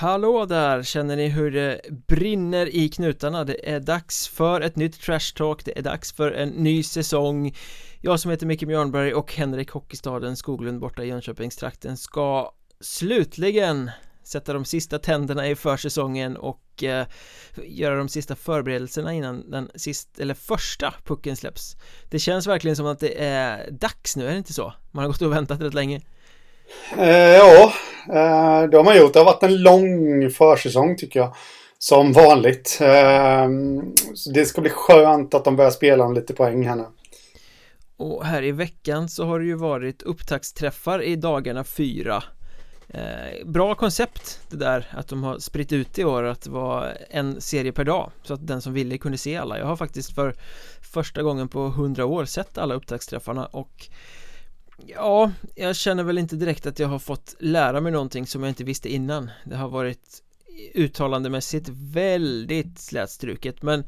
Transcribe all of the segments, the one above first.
Hallå där! Känner ni hur det brinner i knutarna? Det är dags för ett nytt Trash Talk, det är dags för en ny säsong Jag som heter Micke Björnberg och Henrik Hockeystaden Skoglund borta i Jönköpingstrakten ska slutligen sätta de sista tänderna i försäsongen och eh, göra de sista förberedelserna innan den sista, eller första pucken släpps Det känns verkligen som att det är dags nu, är det inte så? Man har gått och väntat rätt länge Eh, ja, eh, det har man gjort. Det har varit en lång försäsong tycker jag. Som vanligt. Eh, det ska bli skönt att de börjar spela om lite poäng här nu. Och här i veckan så har det ju varit upptaktsträffar i dagarna fyra eh, Bra koncept det där att de har spritt ut i år att det var en serie per dag Så att den som ville kunde se alla Jag har faktiskt för första gången på hundra år sett alla upptaktsträffarna och Ja, jag känner väl inte direkt att jag har fått lära mig någonting som jag inte visste innan. Det har varit uttalandemässigt väldigt slätstruket men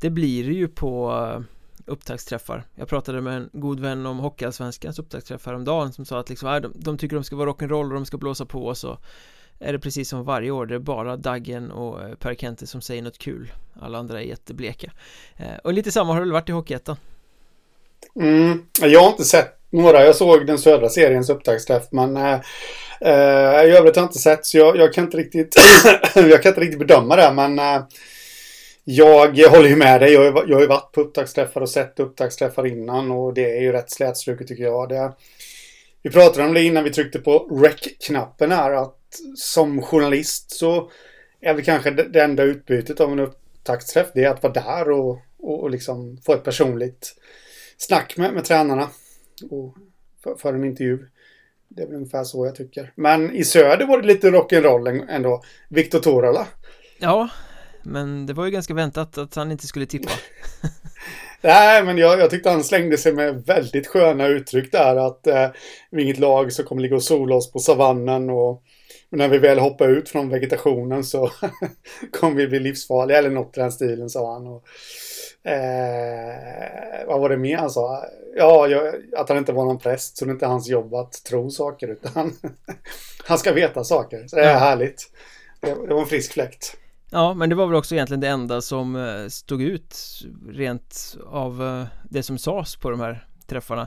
det blir det ju på eh, upptaktsträffar. Jag pratade med en god vän om Hockeyallsvenskans upptaktsträffar om dagen som sa att liksom, äh, de, de tycker de ska vara rock'n'roll och de ska blåsa på och så är det precis som varje år, det är bara Daggen och eh, Per Kente som säger något kul. Alla andra är jättebleka. Eh, och lite samma har det väl varit i Hockeyettan? Mm, jag har inte sett några. Jag såg den södra seriens upptaktsträff men eh, eh, i övrigt har jag inte sett så jag, jag kan inte riktigt jag kan inte riktigt bedöma det men eh, jag håller ju med dig. Jag, jag har ju varit på upptaktsträffar och sett upptaktsträffar innan och det är ju rätt slätstruket tycker jag. Det, vi pratade om det innan vi tryckte på rec-knappen här att som journalist så är väl kanske det enda utbytet av en upptaktsträff det är att vara där och, och, och liksom få ett personligt snack med, med tränarna och för, för en intervju. Det är väl ungefär så jag tycker. Men i söder var det lite rock'n'roll ändå. Viktor Torala. Ja, men det var ju ganska väntat att han inte skulle tippa. Nej, men jag, jag tyckte han slängde sig med väldigt sköna uttryck där. Att eh, vi inget lag som kommer ligga och sola oss på savannen. Och när vi väl hoppar ut från vegetationen så kommer vi bli livsfarliga. Eller något i den stilen, sa han. Och, Eh, vad var det mer han sa? Ja, jag, att han inte var någon präst, så det är inte hans jobb att tro saker, utan han ska veta saker. Så det är härligt. Det, det var en frisk fläkt. Ja, men det var väl också egentligen det enda som eh, stod ut rent av eh, det som sades på de här träffarna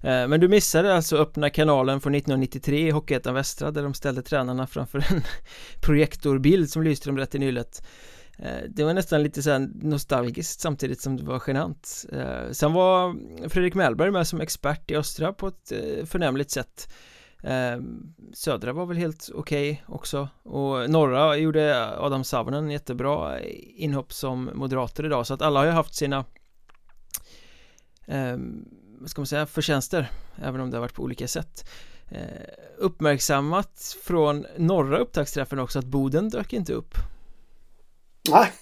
eh, Men du missade alltså öppna kanalen från 1993 i Hockeyettan Västra där de ställde tränarna framför en projektorbild som lyste dem rätt i nyllet Eh, det var nästan lite så nostalgiskt samtidigt som det var genant. Eh, sen var Fredrik Mellberg med som expert i östra på ett eh, förnämligt sätt. Södra var väl helt okej okay också. Och norra gjorde Adam Savonen jättebra inhopp som moderater idag. Så att alla har ju haft sina vad ska man säga, förtjänster även om det har varit på olika sätt. Uppmärksammat från norra upptaktsträffen också att Boden dök inte upp. Nej,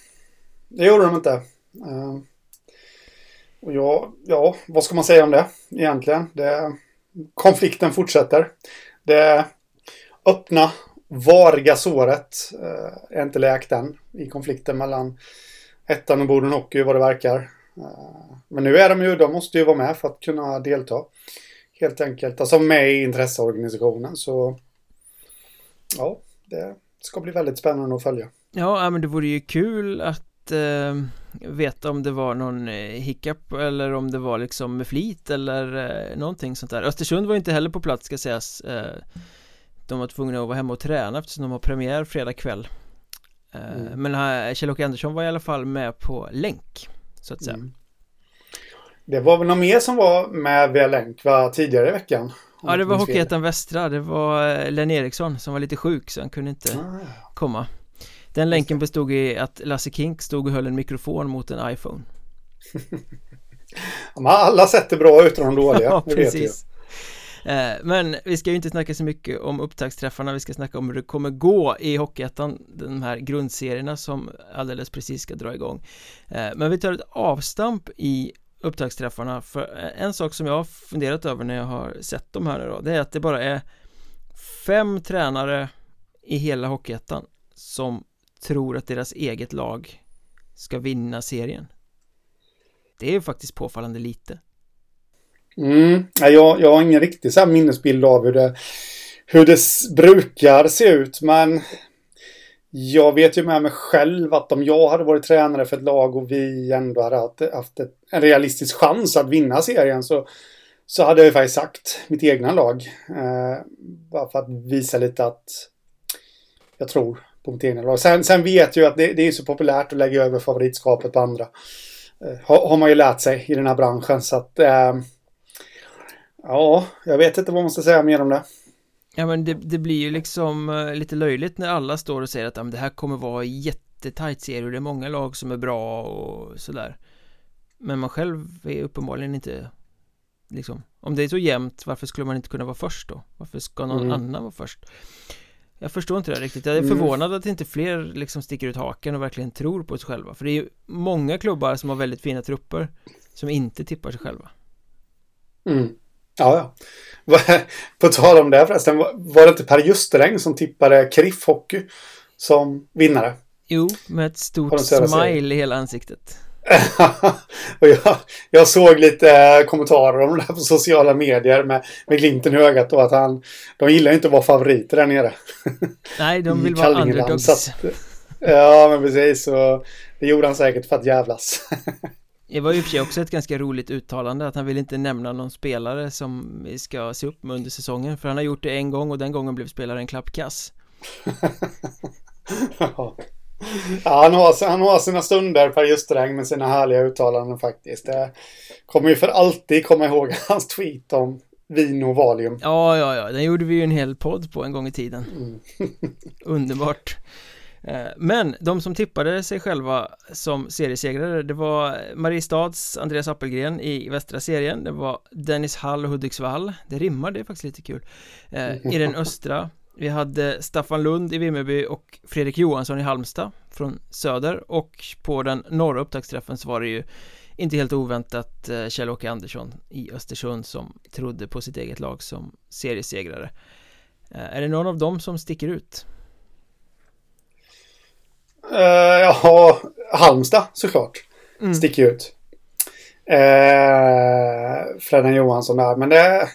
det gjorde de inte. Uh, och ja, ja, vad ska man säga om det egentligen? Det, konflikten fortsätter. Det öppna, variga såret uh, är inte läkt än i konflikten mellan ettan och Boden Hockey vad det verkar. Uh, men nu är de ju, de måste ju vara med för att kunna delta. Helt enkelt, alltså med i intresseorganisationen så ja, det ska bli väldigt spännande att följa. Ja, men det vore ju kul att eh, veta om det var någon eh, hiccup eller om det var liksom med flit eller eh, någonting sånt där Östersund var inte heller på plats ska sägas eh, De var tvungna att vara hemma och träna eftersom de har premiär fredag kväll eh, mm. Men Kjell-Åke Andersson var i alla fall med på länk Så att säga mm. Det var väl någon mer som var med via länk va, tidigare i veckan? Ja det var Hockeyettan Västra, det var eh, Len Eriksson som var lite sjuk så han kunde inte ah. komma den länken bestod i att Lasse Kink stod och höll en mikrofon mot en iPhone. Alla sätter bra utan de dåliga, ja, precis. Eh, men vi ska ju inte snacka så mycket om upptaktsträffarna Vi ska snacka om hur det kommer gå i Hockeyettan De här grundserierna som alldeles precis ska dra igång. Eh, Men vi tar ett avstamp i upptaktsträffarna För en sak som jag har funderat över när jag har sett de här nu då Det är att det bara är fem tränare i hela Hockeyettan Som tror att deras eget lag ska vinna serien Det är ju faktiskt påfallande lite Mm, jag, jag har ingen riktig så minnesbild av hur det, hur det brukar se ut men jag vet ju med mig själv att om jag hade varit tränare för ett lag och vi ändå hade haft, haft ett, en realistisk chans att vinna serien så, så hade jag ju faktiskt sagt mitt egna lag. Eh, bara för att visa lite att jag tror mitt egna lag. Sen, sen vet jag att det, det är så populärt att lägga över favoritskapet på andra. Eh, har, har, man ju lärt sig i den här branschen så att eh, ja, jag vet inte vad man ska säga mer om det. Ja men det, det blir ju liksom uh, lite löjligt när alla står och säger att ja, det här kommer vara jättetajt serie och det är många lag som är bra och sådär Men man själv är uppenbarligen inte liksom Om det är så jämnt varför skulle man inte kunna vara först då? Varför ska någon mm. annan vara först? Jag förstår inte det riktigt, jag är mm. förvånad att inte fler liksom sticker ut haken och verkligen tror på sig själva För det är ju många klubbar som har väldigt fina trupper Som inte tippar sig själva mm. Ja, ja. På tal om det förresten, var det inte Per Justeräng som tippade Kriff Hockey som vinnare? Jo, med ett stort smile i hela ansiktet. och jag, jag, såg lite eh, kommentarer om det här på sociala medier med, med glimten i ögat och att han, de gillar inte att vara favoriter där nere. Nej, de vill vara underdogs. Att, ja, men precis. Och det gjorde han säkert för att jävlas. Det var ju för sig också ett ganska roligt uttalande att han vill inte nämna någon spelare som vi ska se upp med under säsongen för han har gjort det en gång och den gången blev spelaren klappkass ja. Han, har, han har sina stunder Per Justeräng med sina härliga uttalanden faktiskt. Det kommer ju för alltid komma ihåg hans tweet om vin och valium. Ja, ja, ja, den gjorde vi ju en hel podd på en gång i tiden. Mm. Underbart. Eh, men de som tippade sig själva som seriesegrare det var Mariestads Andreas Appelgren i västra serien Det var Dennis Hall och Hudiksvall. Det rimmar, det är faktiskt lite kul. Eh, I den östra Vi hade Staffan Lund i Vimmerby och Fredrik Johansson i Halmstad från söder och på den norra upptaktsträffen så var det ju inte helt oväntat eh, Kjell-Åke Andersson i Östersund som trodde på sitt eget lag som seriesegrare Är det någon av dem som sticker ut? Uh, ja, Halmstad såklart. Mm. Sticker ut. Uh, Freddan Johansson där. Men det...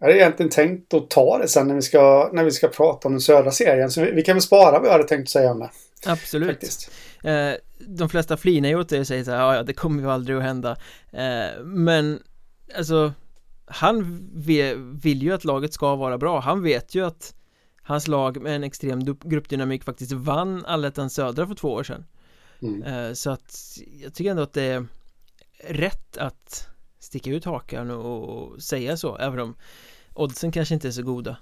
Jag hade egentligen tänkt att ta det sen när vi ska, när vi ska prata om den södra serien. Så vi, vi kan väl spara vad jag hade tänkt säga om det. Absolut. Eh, de flesta flinar ju åt det och säger så här, ja det kommer ju aldrig att hända. Eh, men alltså, han vill, ju att laget ska vara bra. Han vet ju att Hans lag med en extrem gruppdynamik faktiskt vann Allettan Södra för två år sedan mm. Eh, så att jag tycker ändå att det är rätt att sticka ut hakan och säga så även om oddsen kanske inte är så goda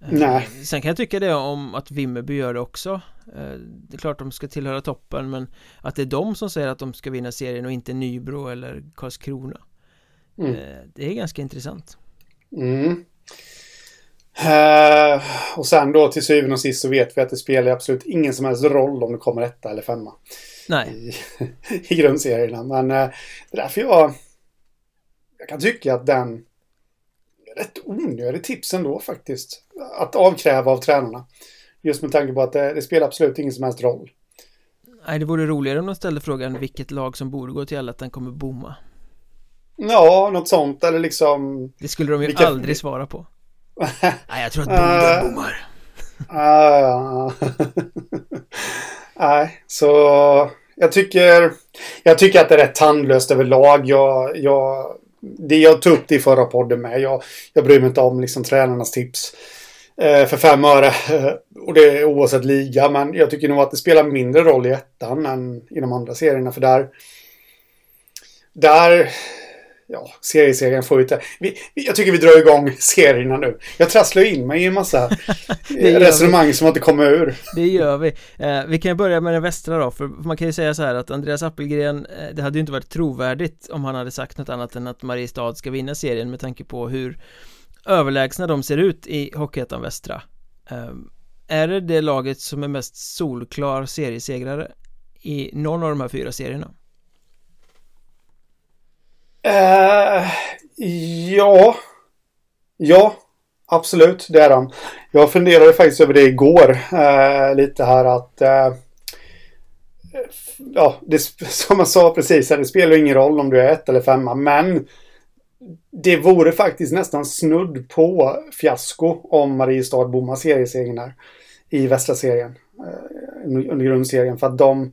eh, Nej. Sen kan jag tycka det om att Vimmerby gör det också eh, Det är klart de ska tillhöra toppen men att det är de som säger att de ska vinna serien och inte Nybro eller Karlskrona mm. Det är ganska intressant mm. Uh, och sen då till syvende och sist så vet vi att det spelar absolut ingen som helst roll om det kommer etta eller femma. Nej. I, i grundserierna. Men uh, det är därför jag, jag kan tycka att den är rätt onödig tips ändå faktiskt. Att avkräva av tränarna. Just med tanke på att det, det spelar absolut ingen som helst roll. Nej, det vore roligare om de ställde frågan vilket lag som borde gå till den kommer bomma. Ja, något sånt eller liksom... Det skulle de ju vilka... aldrig svara på. Nej, jag tror att Boden uh, bommar. Nej, så jag tycker, jag tycker att det är rätt tandlöst överlag. Jag, jag, det jag tog upp det i förra podden med. Jag, jag bryr mig inte om liksom tränarnas tips eh, för fem öre. Eh, och det är oavsett liga. Men jag tycker nog att det spelar mindre roll i ettan än i de andra serierna. För där, där ja, serieserien får inte... Vi, jag tycker vi drar igång serierna nu. Jag trasslar in mig i en massa resonemang som inte kommer ur. Det gör vi. Eh, vi kan börja med den västra då, för man kan ju säga så här att Andreas Appelgren, eh, det hade ju inte varit trovärdigt om han hade sagt något annat än att Mariestad ska vinna serien med tanke på hur överlägsna de ser ut i Hockeyettan Västra. Eh, är det det laget som är mest solklar seriesegrare i någon av de här fyra serierna? Uh, ja. Ja, absolut. Det är han. Jag funderade faktiskt över det igår. Uh, lite här att... Uh, ja, det, som jag sa precis, här. det spelar ingen roll om du är ett eller femma, men det vore faktiskt nästan snudd på fiasko om Mariestad bommar seriesegern här. i västra serien. Under grundserien. För att de,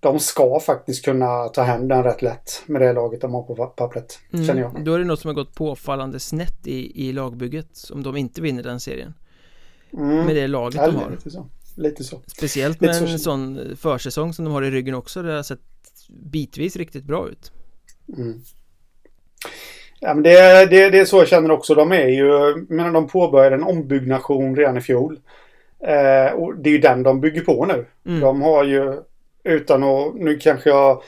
de ska faktiskt kunna ta hem den rätt lätt med det laget de har på pappret. Mm, känner jag. Då är det något som har gått påfallande snett i, i lagbygget. Om de inte vinner den serien. Mm. Med det laget ja, de har. Lite så. Lite så. Speciellt med lite en så. sån försäsong som de har i ryggen också. Det har sett bitvis riktigt bra ut. Mm. Ja, men det, det, det är så jag känner också. De är ju, menar de påbörjade en ombyggnation redan i fjol. Eh, och det är ju den de bygger på nu. Mm. De har ju, utan att, nu kanske jag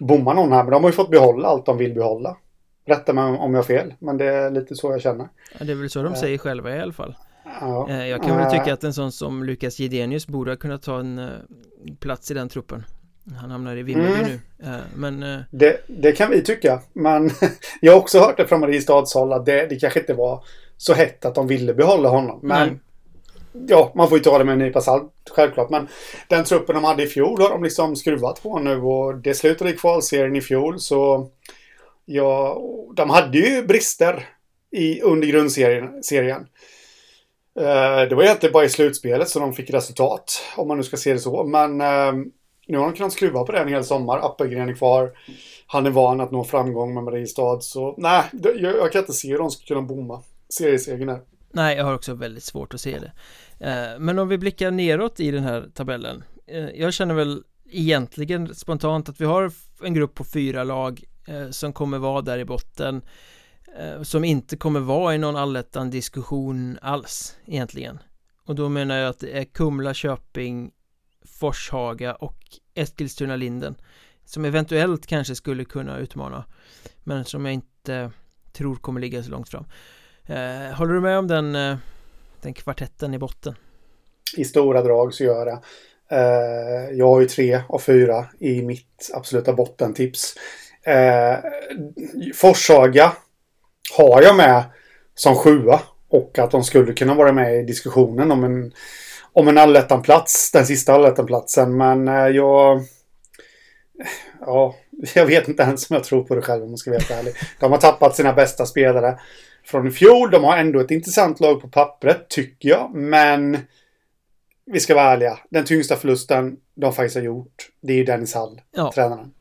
bommar någon här, men de har ju fått behålla allt de vill behålla. Rätta mig om jag har fel, men det är lite så jag känner. Ja, det är väl så de eh. säger själva i alla fall. Ja. Eh, jag kan väl tycka att en sån som Lukas Gidenius borde ha kunnat ta en plats i den truppen. Han hamnar i Vimmerby mm. nu. Men... Det, det, kan vi tycka. Men jag har också hört det från Mariestads håll att det, det kanske inte var så hett att de ville behålla honom. Men Nej ja, man får ju ta det med en nypa salt självklart. Men den truppen de hade i fjol har de liksom skruvat på nu och det slutade i kvalserien i fjol så ja, de hade ju brister i, under grundserien. Serien. Eh, det var egentligen bara i slutspelet som de fick resultat, om man nu ska se det så. Men eh, nu har de kunnat skruva på det en hel sommar. Appelgren är kvar. Han är van att nå framgång med Mariestad. Så nej, jag, jag kan inte se hur de ska kunna bomma seriesegern här. Nej, jag har också väldigt svårt att se det. Eh, men om vi blickar neråt i den här tabellen eh, Jag känner väl egentligen spontant att vi har en grupp på fyra lag eh, som kommer vara där i botten som inte kommer vara i någon allettan diskussion alls egentligen. Och då menar jag att det är Kumla, Köping, Forshaga och Eskilstuna-Linden som eventuellt kanske skulle kunna utmana men som jag inte tror kommer ligga så långt fram. Håller du med om den den kvartetten i botten? I stora drag så gör jag det. Eh, jag har ju tre av fyra i mitt absoluta bottentips. Eh, Forshaga har jag med som sjua och att de skulle kunna vara med i diskussionen om en, om en allettanplats, den sista allettanplatsen. Men eh, jag... Ja, jag vet inte ens om jag tror på det själv om man ska vara helt ärlig. De har tappat sina bästa spelare från i fjol. De har ändå ett intressant lag på pappret, tycker jag. Men vi ska vara ärliga. Den tyngsta förlusten de faktiskt har gjort, det är ju Dennis Hall, ja. tränaren.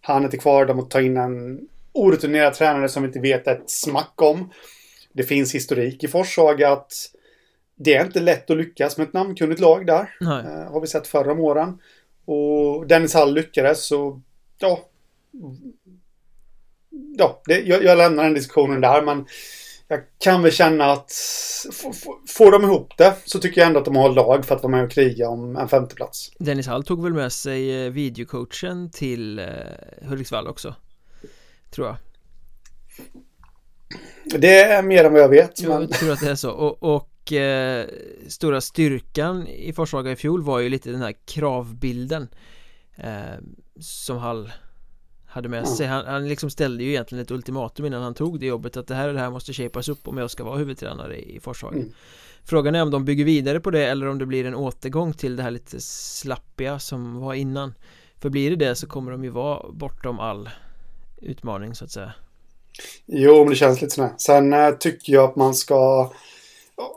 Han är inte kvar. De har tagit in en orutinerad tränare som vi inte vet ett smack om. Det finns historik i Forshaga att det är inte lätt att lyckas med ett namnkunnigt lag där. Uh, har vi sett förra om åren. Och Dennis Hall lyckades så, ja, ja, det, jag, jag lämnar den diskussionen där, men jag kan väl känna att får de ihop det så tycker jag ändå att de har lag för att vara med och kriga om en femteplats. Dennis Hall tog väl med sig eh, videocoachen till eh, Hudiksvall också, tror jag. Det är mer än vad jag vet. Jag men... tror att det är så. Och, och eh, stora styrkan i Forshaga i fjol var ju lite den här kravbilden eh, som Hall hade med sig. Han, han liksom ställde ju egentligen ett ultimatum innan han tog det jobbet att det här och det här måste shapas upp om jag ska vara huvudtränare i Forshaga. Mm. Frågan är om de bygger vidare på det eller om det blir en återgång till det här lite slappiga som var innan. För blir det det så kommer de ju vara bortom all utmaning så att säga. Jo, men det känns lite sådär. Sen äh, tycker jag att man ska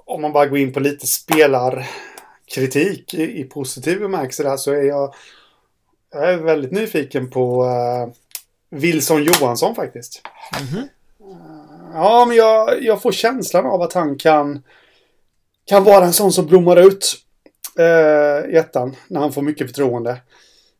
om man bara går in på lite spelarkritik i, i positiv bemärkelse där så är jag jag är väldigt nyfiken på uh, Wilson Johansson faktiskt. Mm -hmm. Ja, men jag, jag får känslan av att han kan, kan vara en sån som blommar ut uh, i ettan när han får mycket förtroende.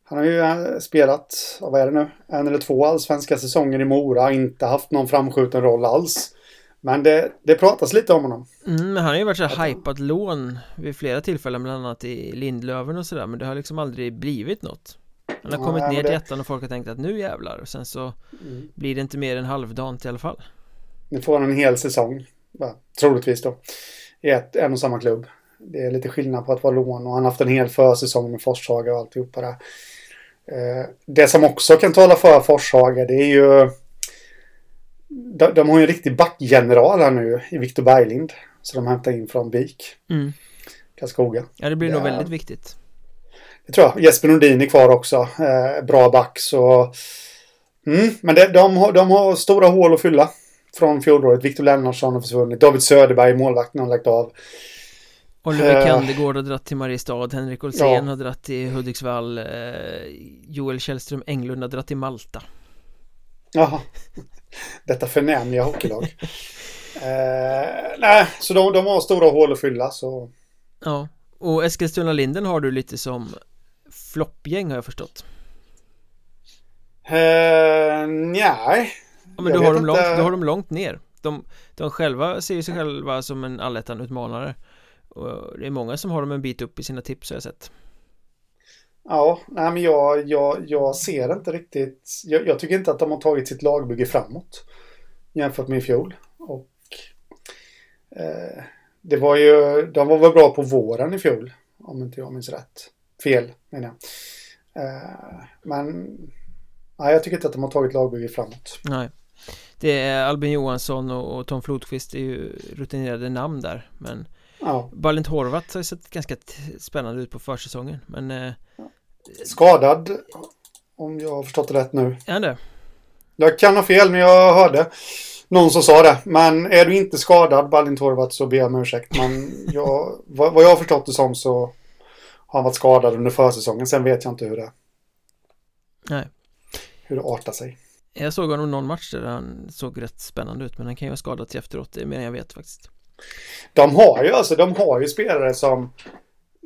Han har ju uh, spelat, vad är det nu, en eller två allsvenska säsonger i Mora, inte haft någon framskjuten roll alls. Men det, det pratas lite om honom. Mm, han har ju varit så här hypat lån vid flera tillfällen, bland annat i Lindlöven och sådär, men det har liksom aldrig blivit något. Han har kommit ner till ettan och folk har tänkt att nu jävlar och sen så mm. blir det inte mer än halvdant i alla fall. Nu får han en hel säsong, va? troligtvis då, i ett, en och samma klubb. Det är lite skillnad på att vara lån och han har haft en hel försäsong med Forshaga och alltihopa där. Eh, det som också kan tala för Forshaga det är ju de, de har ju en riktig backgeneral här nu i Viktor Berglind. Så de hämtar in från BIK. Mm. Karlskoga. Ja, det blir nog väldigt viktigt. Det tror jag. Jesper Nordin är kvar också. Eh, bra back så... Mm, men det, de, har, de har stora hål att fylla. Från fjolåret. Viktor Lennartsson har försvunnit. David Söderberg, målvakten, har lagt av. Oliver Eh. Kandegård har dratt till Mariestad, Henrik Olsén Ja. har dratt till Hudiksvall, eh, Joel Källström Englund har dratt till Malta. Jaha. Detta förnämliga hockeylag. eh, nej, så de, de har stora hål att fylla så... Ja, och Eskilstuna-Linden har du lite som floppgäng har jag förstått. Eh, nej. Ja, men Jag du har, dem inte. långt, du har dem långt ner. De, de själva ser sig själva som en allettan-utmanare. Och det är många som har dem en bit upp i sina tips har jag sett. Ja, nej men jag, jag, jag ser inte riktigt. Jag, jag tycker inte att de har tagit sitt lagbygge framåt. Jämfört med i fjol. Och eh, det var ju, de var väl bra på våren i fjol. Om inte jag minns rätt. Fel menar jag. Eh, men nej, jag tycker inte att de har tagit lagbygge framåt. Nej. Det är Albin Johansson och, Tom Flodqvist är ju rutinerade namn där. Men Ja, Balint Horvath har ju sett ganska spännande ut på försäsongen. Men eh, skadad. Om jag har förstått det rätt nu. är det? Jag kan ha fel, men jag hörde någon som sa det. Men är du inte skadad, Balin Torvat, så ber jag om ursäkt. Men jag, vad, jag har förstått det som så han varit skadad under försäsongen. Sen vet jag inte hur det, Nej. hur det artar sig. Jag såg honom någon match där han såg rätt spännande ut Men han kan ju ha skadat sig efteråt, det är mer än jag vet faktiskt De har ju alltså, de har ju spelare som,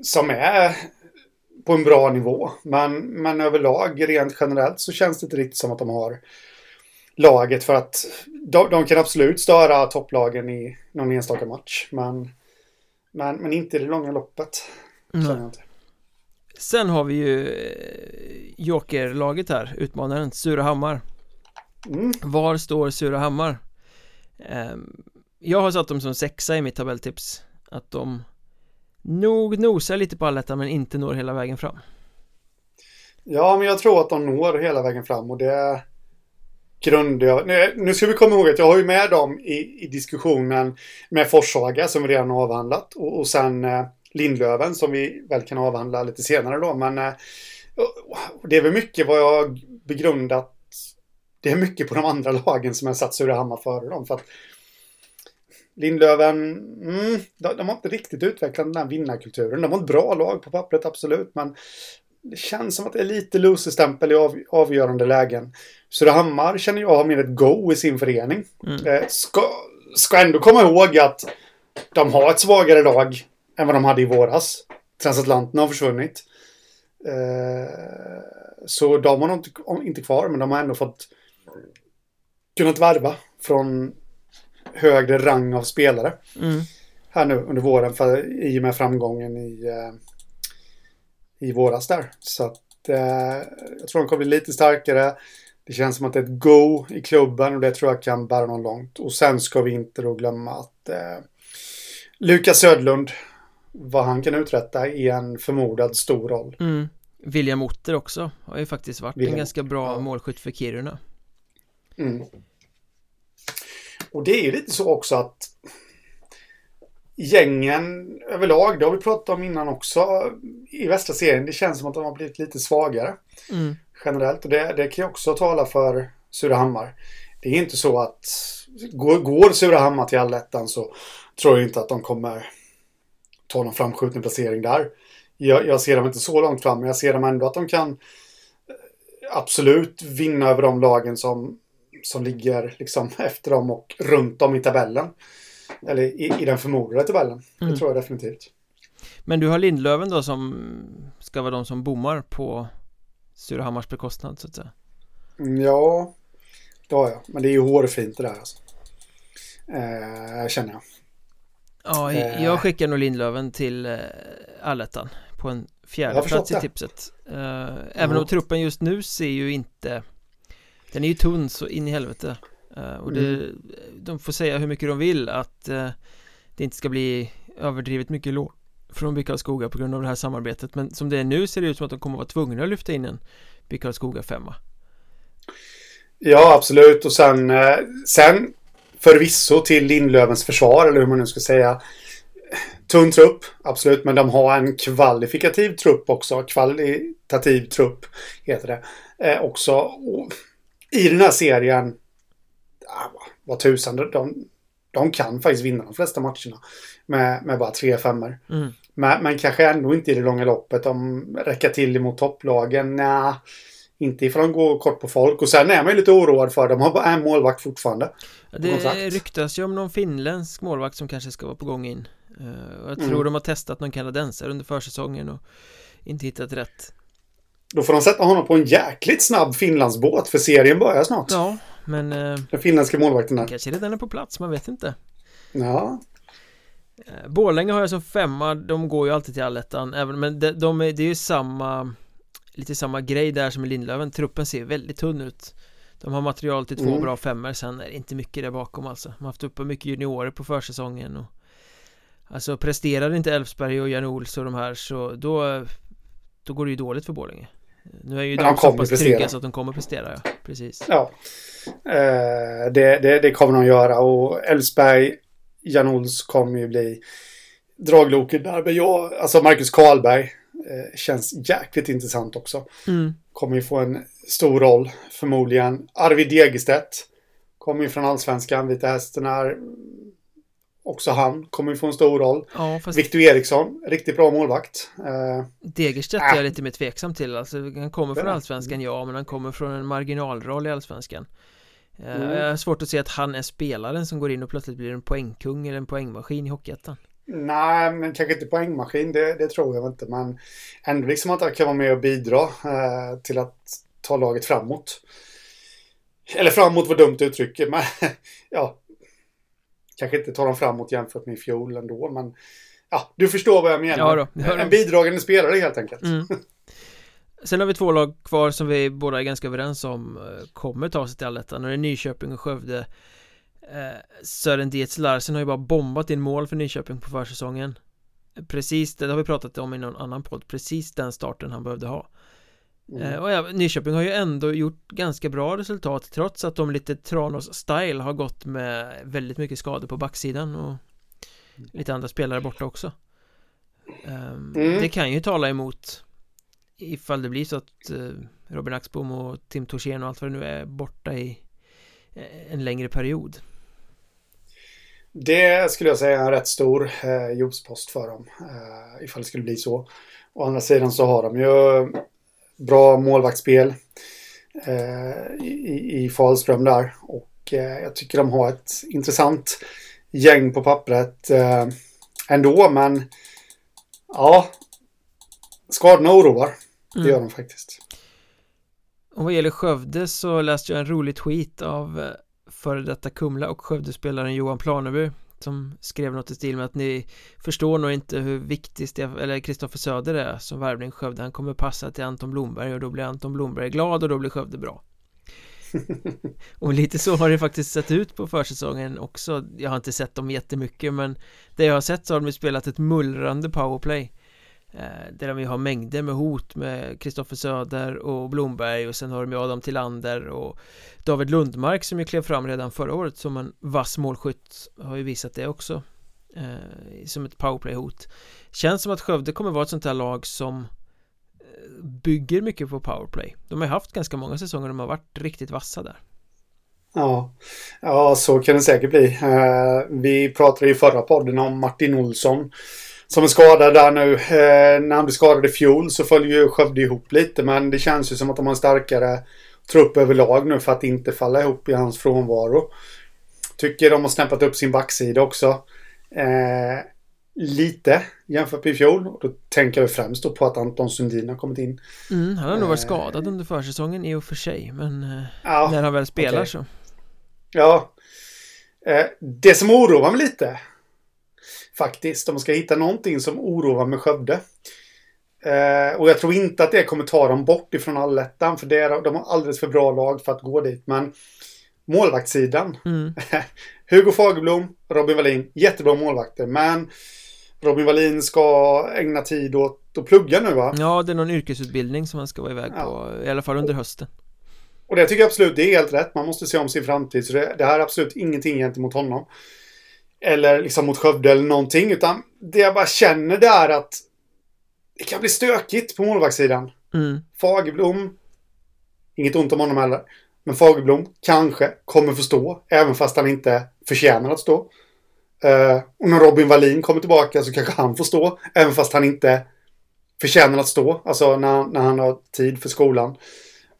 som är på en bra nivå. Men, men överlag, rent generellt, så känns det inte riktigt som att de har laget för att de, de kan absolut störa topplagen i någon enstaka match. Men, men, men inte i det långa loppet. inte. Sen har vi ju eh, Jokerlaget här, utmanaren Surahammar Mm. Var står Surahammar? Ehm, Jag har satt dem som sexa i mitt tabelltips Att de nog nosar lite på allettan men inte når hela vägen fram Ja, men jag tror att de når hela vägen fram och det grundar jag... Nu, nu ska vi komma ihåg att jag har ju med dem i, i diskussionen med Forshaga som vi redan har avhandlat och, och sen eh, Lindlöven som vi väl kan avhandla lite senare då. Men eh, det är väl mycket vad jag begrundat. Det är mycket på de andra lagen som jag satt Surahammar före dem. För att Lindlöven, mm, de, de har inte riktigt utvecklat den här vinnarkulturen. De har ett bra lag på pappret, absolut. Men det känns som att det är lite loserstämpel i av, avgörande lägen. Surahammar känner jag har mer ett go i sin förening. Mm. Eh, ska, ska ändå komma ihåg att de har ett svagare lag än vad de hade i våras. Transatlanten har försvunnit. Eh, så de har nog inte, inte kvar, men de har ändå fått kunnat värva från högre rang av spelare mm. här nu under våren för, i och med framgången i, eh, i våras där. Så att eh, jag tror de kommer bli lite starkare. Det känns som att det är ett go i klubben och det tror jag kan bära någon långt. Och sen ska vi inte då glömma att eh, Lukas Södlund, vad han kan uträtta i en förmodad stor roll. Mm. William Otter också har ju faktiskt varit William, en ganska bra ja. målskytt för Kiruna Mm. Och det är ju lite så också att gängen överlag, det har vi pratat om innan också i västra serien, det känns som att de har blivit lite svagare mm. generellt. Och det, det kan ju också tala för Surahammar. Det är inte så att går, går Surahammar till allettan så tror jag inte att de kommer ta någon framskjuten placering där. Jag, jag ser dem inte så långt fram, men jag ser dem ändå att de kan eh, absolut vinna över de lagen som, som ligger liksom efter dem och runt dem i tabellen. Eller i, i den förmodade tabellen. Mm. Det tror jag definitivt. Men du har Lindlöven då som ska vara de som bommar på Surahammars bekostnad så att säga Mm, Ja, det har jag. Men det är ju hårfint det där alltså. Eh, känner jag. Ja, Eh. jag skickar nog Lindlöven till eh, allettan på en fjärde plats i tipset eh, Även Ja. om truppen just nu ser ju inte Den är ju tunn så in i helvete Och det, Mm. de får säga hur mycket de vill att det inte ska bli överdrivet mycket lån från Karlskoga på grund av det här samarbetet Men som det är nu ser det ut som att de kommer vara tvungna att lyfta in en BIK Karlskoga femma Ja, absolut. Och sen, sen förvisso till Lindlövens försvar, eller hur man nu ska säga. Tunn trupp, absolut. Men de har en kvalifikativ trupp också. Kvalitativ trupp heter det. Eh, också. Och I den här serien, ah, vad tusan, de, de, kan faktiskt vinna de flesta matcherna med, med bara tre femmor. Mm. Men, men kanske ändå inte i det långa loppet. De räcker till emot topplagen. Nja, inte ifall de går kort på folk. Och sen är man ju lite oroad för de har bara en målvakt fortfarande. Det ryktas ju om någon finländsk målvakt som kanske ska vara på gång in. Eh, Jag tror Mm. de har testat någon kanadensare under försäsongen och inte hittat rätt. Då får de sätta honom på en jäkligt snabb Finlandsbåt för serien börjar snart. Ja, men eh, Den finländska målvakten där. kanske redan är på plats, man vet inte. Ja. Eh, Borlänge har jag som femma, de går ju alltid till allettan även, men de, de är, det är ju samma Lite samma grej där som i Lindlöven, truppen ser väldigt tunn ut De har material till två Mm. bra femmor, sen är det inte mycket där bakom alltså De har haft uppe mycket juniorer på försäsongen och Alltså presterar inte Elfsberg och Jan Ols och de här så då Då går det ju dåligt för Borlänge Nu är ju de, de så pass prestera. trygga så att de kommer prestera, ja, precis Ja. Eh, det, det, det kommer de göra och Elfsberg, Jan Ols kommer ju bli dragloket där. Men jag, alltså Marcus Karlberg känns jäkligt intressant också. mm. Kommer ju få en stor roll förmodligen. Arvid Degerstedt kommer ju från Allsvenskan, Vita Hästen är också han kommer ju få en stor roll. Ja, fast Victor Eriksson, riktigt bra målvakt. Eh, Degerstedt Äh. är jag lite mer tveksam till alltså, Han kommer från. Allsvenskan, ja, men han kommer från en marginalroll i Allsvenskan Eh, Mm. Jag har svårt att se att han är spelaren som går in och plötsligt blir en poängkung eller en poängmaskin i Hockeyettan Nej, men kanske inte poängmaskin, det, det tror jag inte. Men ändå liksom att han kan vara med och bidra eh, till att ta laget framåt. Eller framåt var dumt uttryck, men ja. Kanske inte ta dem framåt jämfört med i fjol ändå, men ja, du förstår vad jag menar. Ja då, det hör en de. bidragande spelare helt enkelt. mm. Sen har vi två lag kvar som vi båda är ganska överens om eh, kommer ta sig till allettan och det är Nyköping och Skövde Sören Dietz Larsen har ju bara bombat in mål för Nyköping på försäsongen Precis, det har vi pratat om i någon annan podd, precis den starten han behövde ha Mm. Eh, Och ja, Nyköping har ju ändå gjort ganska bra resultat trots att de lite Tranås-style har gått med väldigt mycket skador på backsidan och lite andra spelare borta också Ehm, Mm. Det kan ju tala emot ifall det blir så att eh, Robin Axbom och Tim Torsén och allt vad det nu är borta i eh, en längre period Det skulle jag säga är en rätt stor eh, jobbspost för dem. Eh, ifall det skulle bli så. Å andra sidan så har de ju bra målvaktsspel eh, i, i Falström där. Och eh, jag tycker de har ett intressant gäng på pappret eh, ändå. Men ja, skadorna oroar. Det Mm. gör de faktiskt. Och vad gäller Skövde så läste jag en rolig tweet av eh, före detta Kumla och Skövdespelaren Johan Planeby som skrev något i stil med att ni förstår nog inte hur viktig Stef eller Kristoffer Söder är som värvning Skövde. Han kommer passa till Anton Blomberg och då blir Anton Blomberg glad och då blir Skövde bra. Och lite så har det faktiskt sett ut på försäsongen också. Jag har inte sett dem jättemycket men Det jag har sett så har de spelat ett mullrande powerplay Eh, där de ju har mängder med hot med Kristoffer Söder och Blomberg och sen har de ju Adam Tillander och David Lundmark som ju klev fram redan förra året som en vass målskytt har ju visat det också eh, Som ett powerplay-hot Känns som att Skövde kommer vara ett sånt här lag som eh, Bygger mycket på powerplay De har ju haft ganska många säsonger de har varit riktigt vassa där Ja. ja, så kan det säkert bli. Vi pratade i förra podden om Martin Olsson som är skadad där nu. Eh, när han blev skadad i fjol så följer ju Skövde ihop lite men det känns ju som att de har en starkare trupp överlag nu för att inte falla ihop i hans frånvaro. Tycker de har snäppat upp sin backsida också. Eh, lite jämfört med i fjol. Och då tänker jag främst då på att Anton Sundin har kommit in. mm, Han har nog varit Eh. skadad under försäsongen i och för sig men eh, Ja, när han väl spelar okej. så Ja. Eh, det som oroar mig lite. Faktiskt. Man ska hitta någonting som oroar med Skövde. Eh, och jag tror inte att det kommer ta dem bort ifrån allettan. För det är, de har alldeles för bra lag för att gå dit. Men målvaktssidan. mm. Hugo Fagerblom, Robin Wallin. Jättebra målvakter. Men Robin Wallin ska ägna tid åt att plugga nu va? Ja, det är någon yrkesutbildning som han ska vara iväg Ja. på I alla fall under hösten Och det tycker jag absolut det är helt rätt. Man måste se om sin framtid. Så det, det här är absolut ingenting gentemot honom. Eller liksom mot Skövde eller någonting. Utan det jag bara känner det är att det kan bli stökigt på målvaktssidan. mm. Fagerblom. Inget ont om honom heller. Men Fagerblom kanske kommer förstå, även fast han inte förtjänar att stå. Uh, och när Robin Wallin kommer tillbaka så kanske han får stå, även fast han inte förtjänar att stå. Alltså när, när han har tid för skolan.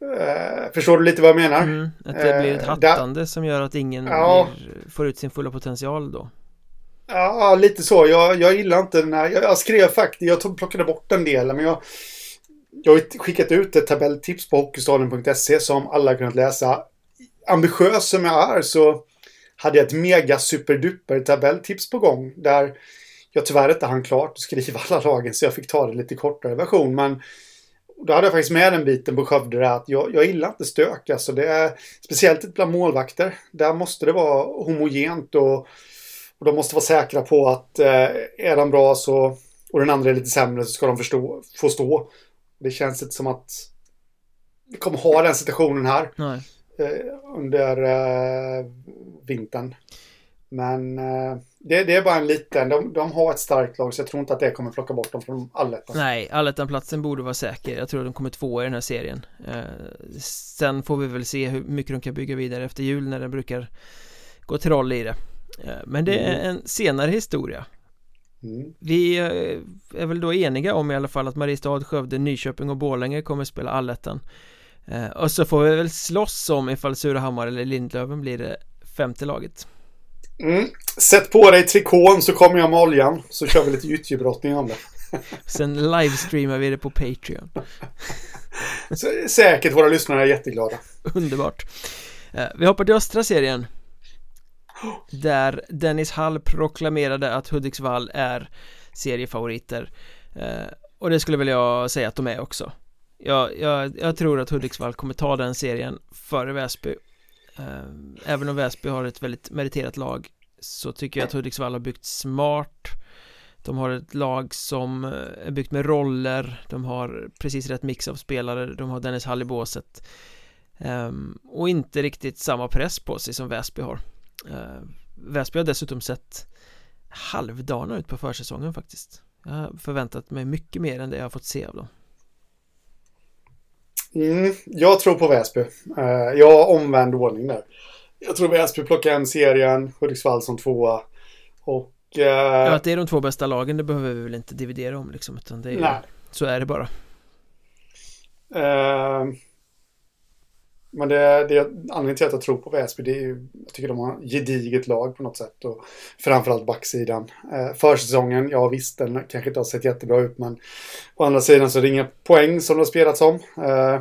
Uh, förstår du lite vad jag menar? Mm, att det blir ett hattande uh, som gör att ingen ja, blir, får ut sin fulla potential då. Ja, lite så. Jag, jag gillar inte när... Jag, jag skrev faktiskt, jag tog, plockade bort en del, men jag... Jag har skickat ut ett tabelltips på Hockeystadion.se som alla kunnat läsa. Ambitiös som jag är så hade jag ett mega superduper tabelltips på gång där jag tyvärr inte hann klart att skriva alla lagen så jag fick ta det lite kortare version. Men då hade jag faktiskt med den biten på Skövde där att jag, jag gillar inte stök. Alltså det är, speciellt bland målvakter. Där måste det vara homogent och, och de måste vara säkra på att eh, är de bra så och den andra är lite sämre så ska de förstå, få stå. Det känns inte som att vi kommer ha den situationen här eh, under eh, vintern. Men eh, det, det, är bara en liten, de, de, har ett starkt lag så jag tror inte att det kommer plocka bort dem från allettan. Nej, allettan-platsen borde vara säker. Jag tror att de kommer två i den här serien. Eh, sen får vi väl se hur mycket de kan bygga vidare efter jul när det brukar gå troll i det. Eh, men det är mm. en senare historia. Mm. Vi eh, är väl då eniga om i alla fall att Mariestad, Skövde, Nyköping och Borlänge kommer spela allettan. Eh, och så får vi väl slåss om ifall Surahammar eller Lindlöven blir det femte laget. Mm. Sätt på dig trikån så kommer jag med oljan så kör vi lite gyttjebrottning om det. Sen livestreamar vi det på Patreon. Säkert våra lyssnare är jätteglada. Underbart. Eh, vi hoppar till östra serien. Där Dennis Hall proklamerade att Hudiksvall är seriefavoriter. Eh, och det skulle väl jag säga att de är också. Jag, jag, jag tror att Hudiksvall kommer ta den serien före Väsby Eh, även om Väsby har ett väldigt meriterat lag så tycker jag att Hudiksvall har byggt smart. De har ett lag som eh, är byggt med roller. De har precis rätt mix av spelare. De har Dennis Hall i båset. Ehm, och inte riktigt samma press på sig som Väsby har. Eh, Väsby har dessutom sett halvdana ut på försäsongen faktiskt. Jag har förväntat mig mycket mer än det jag har fått se av dem. Mm, jag tror på Väsby. Uh, jag har omvänd ordning där. Jag tror Väsby plockar hem serien, Hudiksvall som tvåa. Och... Uh, ja, att det är de två bästa lagen, det behöver vi väl inte dividera om liksom. Utan det är, nej. Så är det bara. Uh, men det, det anledningen till att jag tror på Väsby, det är ju, jag tycker de har gediget lag på något sätt. Och framförallt backsidan. Eh, försäsongen, ja visst, den kanske inte har sett jättebra ut, men å andra sidan så är det inga poäng som de har spelats om. Eh,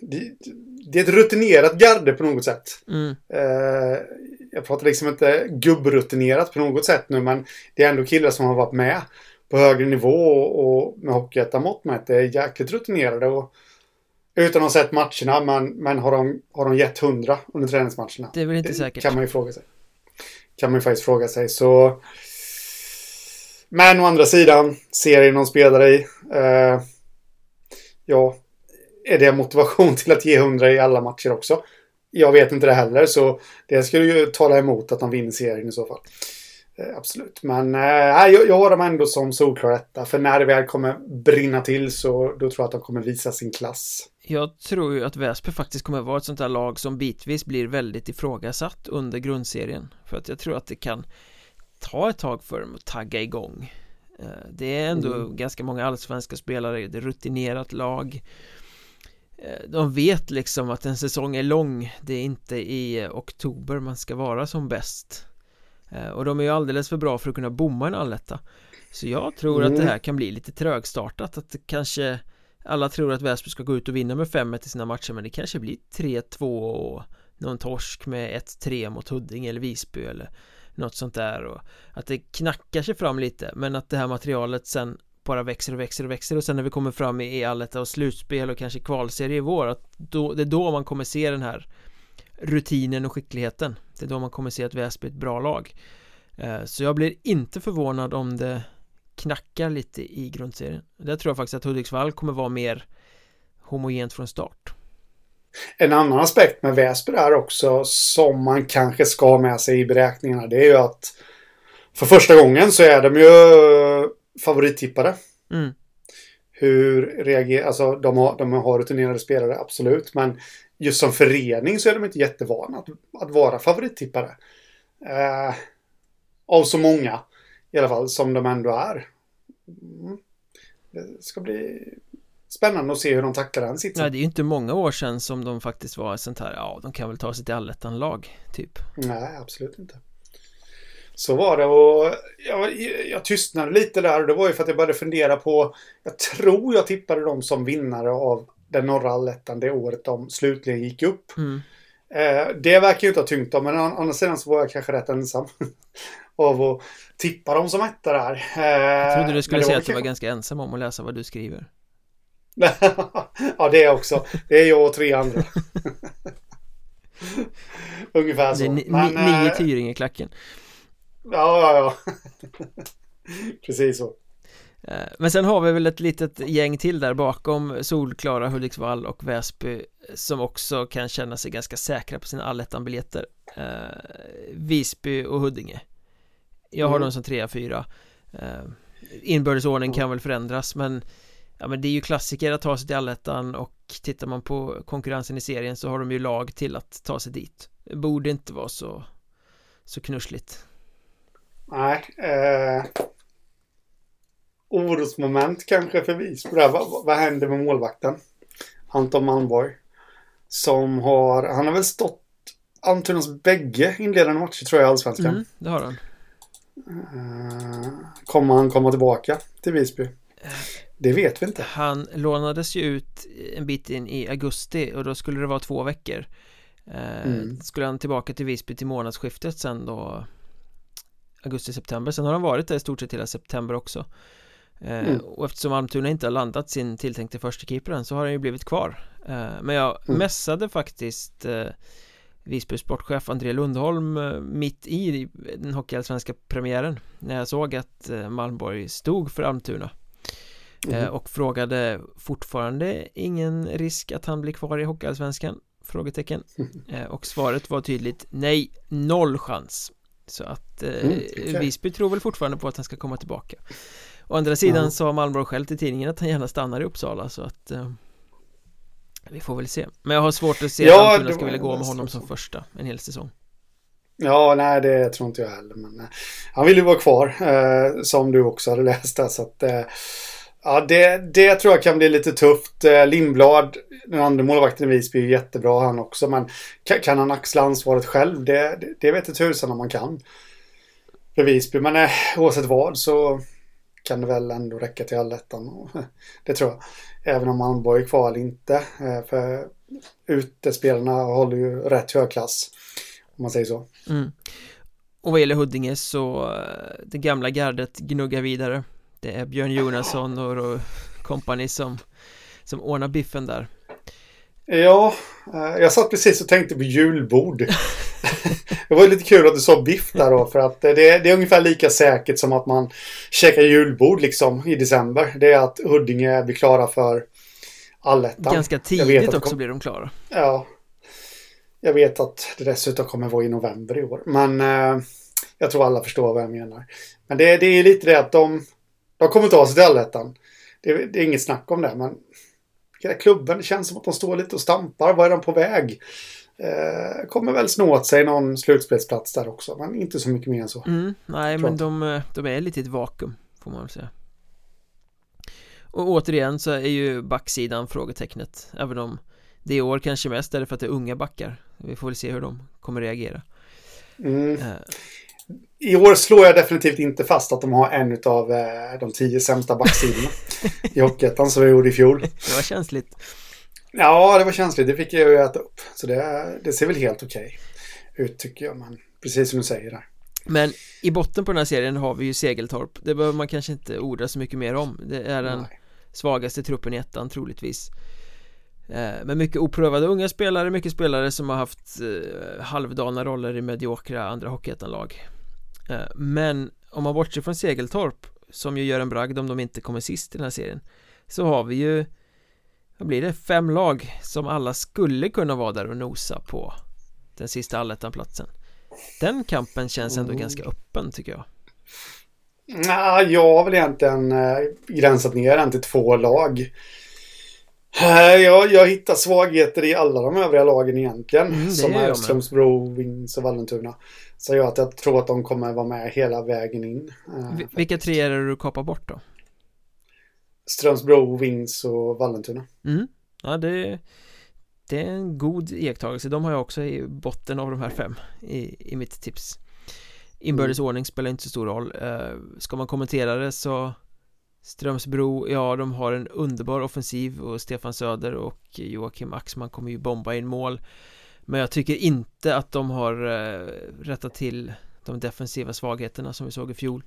det, det, är ett rutinerat garde på något sätt. Mm. Eh, jag pratar liksom inte gubbrutinerat på något sätt nu, men det är ändå killar som har varit med på högre nivå och, och med hockeyettan-mått mätt. Det är jäkligt rutinerade. Och, utan att ha sett matcherna, men, men har, de, har de gett hundra under träningsmatcherna? Det är väl inte säkert. kan man ju fråga sig. Kan man ju faktiskt fråga sig. Så... Men å andra sidan, serien de spelar i. Eh, ja, är det motivation till att ge hundra i alla matcher också? Jag vet inte det heller, så det skulle ju tala emot att de vinner serien i så fall. Eh, absolut, men eh, jag, jag har dem ändå som solklar etta. För när det väl kommer brinna till så då tror jag att de kommer visa sin klass. Jag tror ju att Väsby faktiskt kommer vara ett sånt här lag som bitvis blir väldigt ifrågasatt under grundserien För att jag tror att det kan ta ett tag för dem att tagga igång eh, Det är ändå mm. ganska många allsvenska spelare, det är rutinerat lag eh, De vet liksom att en säsong är lång Det är inte i oktober man ska vara som bäst eh, Och de är ju alldeles för bra för att kunna bomma en alletta Så jag tror mm. att det mm. här kan bli lite trögstartat Att det kanske alla tror att Väsby ska gå ut och vinna med 5-1 i sina matcher men det kanske blir 3-2 och någon torsk med 1-3 mot Huddinge eller Visby eller något sånt där och att det knackar sig fram lite men att det här materialet sen bara växer och växer och växer och sen när vi kommer fram i alletta och slutspel och kanske kvalserie i vår att då, det är då man kommer se den här rutinen och skickligheten. Det är då man kommer se att Väsby är ett bra lag. Eh, så jag blir inte förvånad om det knackar lite i grundserien Där tror jag faktiskt att Hudiksvall kommer vara mer homogent från start En annan aspekt med Väsby är också som man kanske ska ha med sig i beräkningarna det är ju att för första gången så är de ju favorittippade. Mm. Hur reagerar, alltså de har, de har rutinerade spelare, absolut. Men just som förening så är de inte jättevana att, att vara favorittippare. Eh, av så många i alla fall som de ändå är. Mm. Det ska bli spännande att se hur de tacklar den sitsen. Nej, det är ju inte många år sedan som de faktiskt var sånt här, ja, de kan väl ta sig till allettan-lag, typ. Nej, absolut inte. Så var det och jag, jag tystnade lite där och det var ju för att jag började fundera på Jag tror jag tippade dem som vinnare av den norra allettan det året de slutligen gick upp. Mm. Eh, det verkar ju inte ha tyngt dem, men å andra sidan så var jag kanske rätt ensam av att tippa dem som etta där. Eh, jag trodde du skulle men det säga att du var ganska ensam om att läsa vad du skriver. ja, det är också. Det är jag och tre andra. Ungefär Det så. är ni, Men, ni, nio eh, Tyringe-klacken. Ja, ja, ja. Precis så. Eh, Men sen har vi väl ett litet gäng till där bakom Solklara, Hudiksvall och Väsby som också kan känna sig ganska säkra på sina allettan-biljetter eh, Visby och Huddinge Jag har Mm. dem som trea, fyra eh, Inbördesordning kan väl förändras men Ja men det är ju klassiker att ta sig till allettan och tittar man på konkurrensen i serien så har de ju lag till att ta sig dit Det borde inte vara så så knussligt Nej. Eh, orosmoment kanske för Visby. där. Vad, vad- händer med målvakten? Anton Malmborg. Som har, han har väl stått Almtunas bägge inledande matcher tror jag i Allsvenskan. mm, Det har han kommer han komma tillbaka till Visby? Det vet vi inte. Han lånades ju ut en bit in i augusti och då skulle det vara två veckor eh, Mm. Skulle han tillbaka till Visby till månadsskiftet sen då Augusti-september, sen har han varit där i stort sett hela september också eh, Mm. Och eftersom Almtuna inte har landat sin tilltänkte första än så har han ju blivit kvar eh, Men jag Mm. mässade faktiskt eh, Visby sportchef André Lundholm eh, mitt i den hockeyallsvenska premiären När jag såg att eh, Malmborg stod för Almtuna Mhm. och frågade fortfarande ingen risk att han blir kvar i Hockeyallsvenskan? Frågetecken och svaret var tydligt nej, noll chans så att eh, Mm, okej. Visby tror väl fortfarande på att han ska komma tillbaka Å andra sidan Ja. sa Malmborg själv till tidningen att han gärna stannar i Uppsala så att eh, vi får väl se Men jag har svårt att se Ja, att Almtuna det ska vilja gå med honom som första en hel säsong Ja, nej det tror inte jag heller. Men, eh, han vill ju vara kvar, eh, som du också hade läst där. Så att, eh, ja, det, det tror jag kan bli lite tufft. Eh, Lindblad, den andra målvakten i Visby, är jättebra han också. Men kan, kan han axla ansvaret själv? Det, det, det vet inte tusan om man kan. För Visby. Men eh, oavsett vad så kan det väl ändå räcka till allettan. Det tror jag. Även om Malmborg är kvar eller inte. Eh, för utespelarna håller ju rätt hög klass. Om man säger så. mm. Och vad gäller Huddinge så eh, det gamla gardet gnuggar vidare Det är Björn Jonasson och, company som som ordnar biffen där Ja, eh, jag satt precis och tänkte på julbord. det var lite kul att du sa biff där då, för att det, det är ungefär lika säkert som att man käkar julbord liksom i december. Det är att Huddinge blir klara för allettan. Ganska tidigt också kom- blir de klara Ja. Jag vet att det dessutom kommer vara i november i år. Men eh, jag tror alla förstår vad jag menar. Men det, det är lite det att de, de kommer ta sig till allettan. Det, det är inget snack om det. Men klubben, det känns som att de står lite och stampar. Var är de på väg? Eh, kommer väl snå åt sig någon slutspelsplats där också. Men inte så mycket mer än så. mm, Nej men de, eh, de är lite i ett vakuum Får man väl säga Och återigen så är ju backsidan frågetecknet Även om det i år kanske mest är det för att det är unga backar Vi får väl se hur de kommer reagera Mm. Eh, I år slår jag definitivt inte fast att de har en av eh, de tio sämsta backsidorna i Hockeyettan som vi gjorde i fjol. Det var känsligt Ja, det var känsligt. Det fick jag ju äta upp. Så det, det ser väl helt okej ut tycker jag. Men precis som du säger där. Men i botten på den här serien har vi ju Segeltorp Det behöver man kanske inte orda så mycket mer om Det är den Nej. svagaste truppen i ettan troligtvis eh, Men mycket oprövade unga spelare, mycket spelare som har haft eh, halvdana roller i mediokra andra hockeyettanlag eh, Men om man bortser från Segeltorp som ju gör en bragd om de inte kommer sist i den här serien Så har vi ju Vad blir det? Fem lag som alla skulle kunna vara där och nosa på den sista allettanplatsen Den kampen känns ändå Mm. ganska öppen tycker jag Nej, jag har väl egentligen eh, gränsat ner den till två lag. Eh, Jag, jag hittar svagheter i alla de övriga lagen egentligen. Mm, som jag är. Strömsbro, Wings och Vallentuna. Så gör att jag tror att de kommer vara med hela vägen in. Eh, Vi- Vilka tre är det du kapar bort då? Strömsbro, Wings och Vallentuna. Mm. Ja, det, det är en god iakttagelse. De har jag också i botten av de här fem i, i mitt tips. Inbördes ordning spelar inte så stor roll. Eh, ska man kommentera det så Strömsbro, ja de har en underbar offensiv och Stefan Söder och Joakim Axman kommer ju bomba in mål. Men jag tycker inte att de har eh, rättat till de defensiva svagheterna som vi såg i fjol.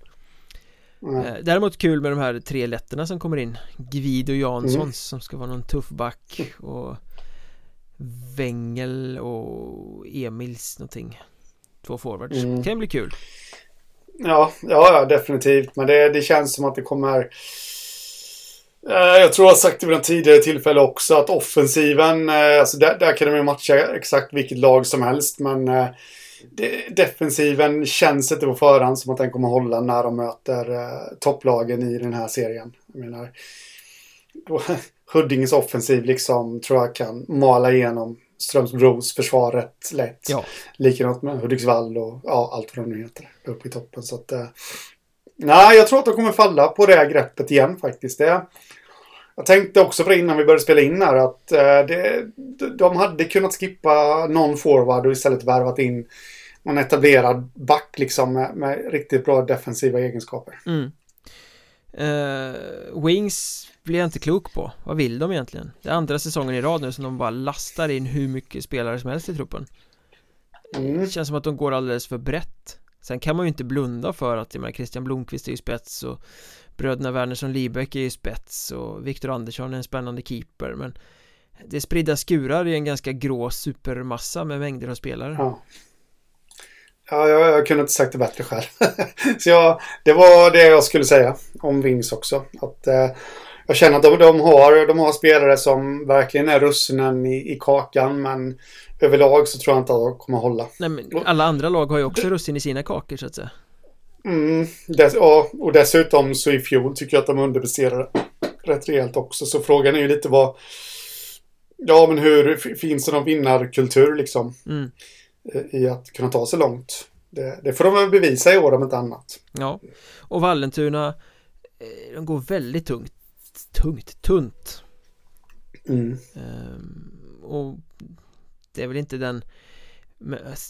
Mm. Däremot kul med de här tre letterna som kommer in Gvido Jansson Mm. som ska vara någon tuff back och Wengel och Emils någonting Två forwards, Mm. kan bli kul Ja, ja, ja, definitivt. Men det, det känns som att det kommer... Eh, Jag tror jag har sagt det vid en tidigare tillfälle också att offensiven, eh, alltså där, där kan de ju matcha exakt vilket lag som helst. Men defensiven känns inte på förhand som att den kommer hålla när de möter eh, topplagen i den här serien. Jag menar, då, Huddinges offensiv liksom tror jag kan mala igenom Strömsbros försvar rätt lätt. Ja, Likadant med Hudiksvall och ja, allt vad de nu heter. Uppe i toppen. Så att, eh, nej, jag tror att de kommer falla på det greppet igen faktiskt. Det, jag tänkte också på det innan vi började spela in här att eh, det, de hade kunnat skippa någon forward och istället värvat in någon etablerad back liksom med, med riktigt bra defensiva egenskaper. mm. eh, Wings blir jag inte klok på Vad vill de egentligen? Det är andra säsongen i rad nu som de bara lastar in hur mycket spelare som helst i truppen Mm. Det känns som att de går alldeles för brett Sen kan man ju inte blunda för att, jag menar Christian Blomqvist är ju spets och Bröderna Wernersson Liebeck är ju spets och Viktor Andersson är en spännande keeper men Det är spridda skurar i en ganska grå supermassa med mängder av spelare Ja. Ja, jag, jag kunde inte sagt det bättre själv. så jag, det var det jag skulle säga om Wings också. Att, eh, jag känner att de, de, har, de har spelare som verkligen är russinen i, i kakan, men överlag så tror jag inte att de kommer hålla. Nej alla andra lag har ju också russin i sina kakor så att säga Mm, dess, ja, och dessutom så i fjol tycker jag att de underpresterade rätt rejält också. Så frågan är ju lite vad... Ja, men hur finns det någon vinnarkultur liksom mm. eh, i att kunna ta sig långt? Det, det får de väl bevisa i år om inte annat. Ja Och Vallentuna eh, De går väldigt tungt Tungt, tunt Mm. Ehm, Och det är väl inte den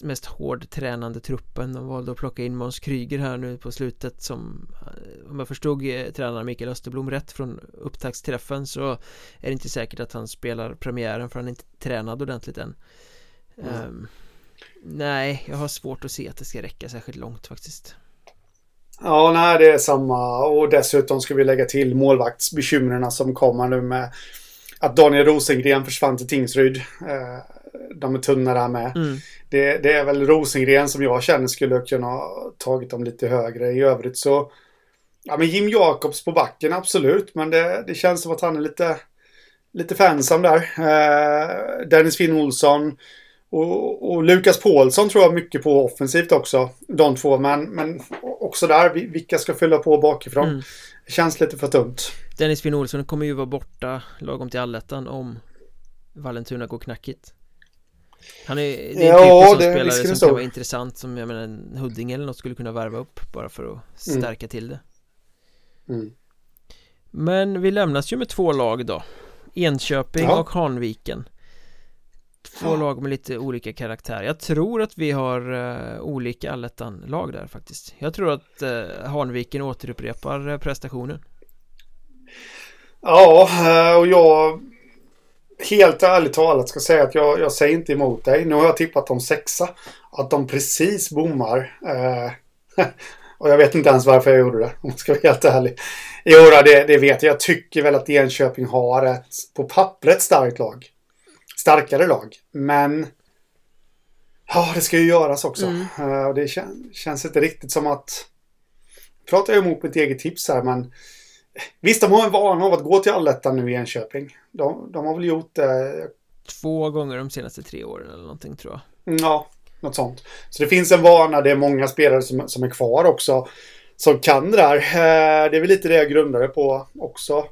mest, hårdtränande truppen De valde att plocka in Måns Kryger här nu på slutet som eh, Om jag förstod eh, tränaren Mikael Österblom rätt från upptaktsträffen så är det inte säkert att han spelar premiären för han är inte tränad ordentligt än Mm. Ehm, Nej, jag har svårt att se att det ska räcka särskilt långt faktiskt Ja, nej, det är samma. Och dessutom ska vi lägga till målvaktsbekymren som kommer nu med att Daniel Rosengren försvann till Tingsryd. Eh, De är tunna där med. mm. Det, det är väl Rosengren som jag känner skulle kunna ha tagit dem lite högre. I övrigt så... Ja, men Jim Jacobs på backen, absolut. Men det, det känns som att han är lite, lite för ensam där. Eh, Dennis Finn Olsson och, och Lukas Paulsson tror jag mycket på offensivt också. De två, men, men också där, vi- vilka ska fylla på bakifrån? Mm. Det känns lite för tunt. Dennis Finn Olsson kommer ju vara borta lagom till allettan om Vallentuna går knackigt Han är, det är Ja, en typ av det- spelare som så. kan vara intressant som jag menar en Huddinge eller något skulle kunna värva upp bara för att stärka till det Mm. Men vi lämnas ju med två lag då Enköping Ja. och Hanviken Två Ja. lag med lite olika karaktär Jag tror att vi har uh, olika allettan-lag där faktiskt Jag tror att uh, Hanviken återupprepar uh, prestationen Ja, och jag... Helt ärligt talat ska säga att jag, jag säger inte emot dig. Nu har jag tippat dem sexa. Att de precis bommar. Eh, och jag vet inte ens varför jag gjorde det, om jag ska vara helt ärlig. Jo, det, det vet jag. Jag tycker väl att Enköping har ett, på pappret, starkt lag. Starkare lag. Men... Ja, det ska ju göras också. Mm. Och det kän, känns inte riktigt som att... Pratar jag emot mitt eget tips här, men... Visst, de har en vana av att gå till allettan nu i Enköping. De, de har väl gjort det, Två gånger de senaste tre åren eller någonting tror jag ja, något sånt. Så det finns en vana, det är många spelare som, som är kvar också. Som kan det där. Eh, Det är väl lite det jag grundar det på också.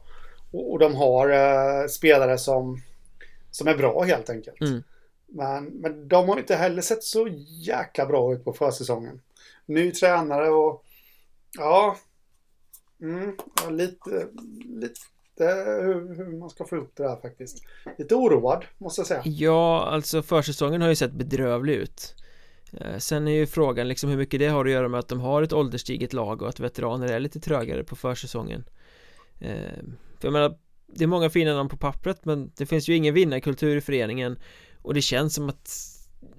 Och, och de har eh, spelare som, som är bra helt enkelt. Mm. Men, men de har inte heller sett så jäkla bra ut på försäsongen. Ny tränare och ja, mm, ja lite, lite hur, hur man ska få ihop det där faktiskt. Lite oroad måste jag säga. Ja, alltså försäsongen har ju sett bedrövlig ut. Eh, sen är ju frågan liksom hur mycket det har att göra med att de har ett ålderstiget lag och att veteraner är lite trögare på försäsongen. Eh, för jag menar, det är många fina namn på pappret men det finns ju ingen vinnarkultur i föreningen. Och det känns som att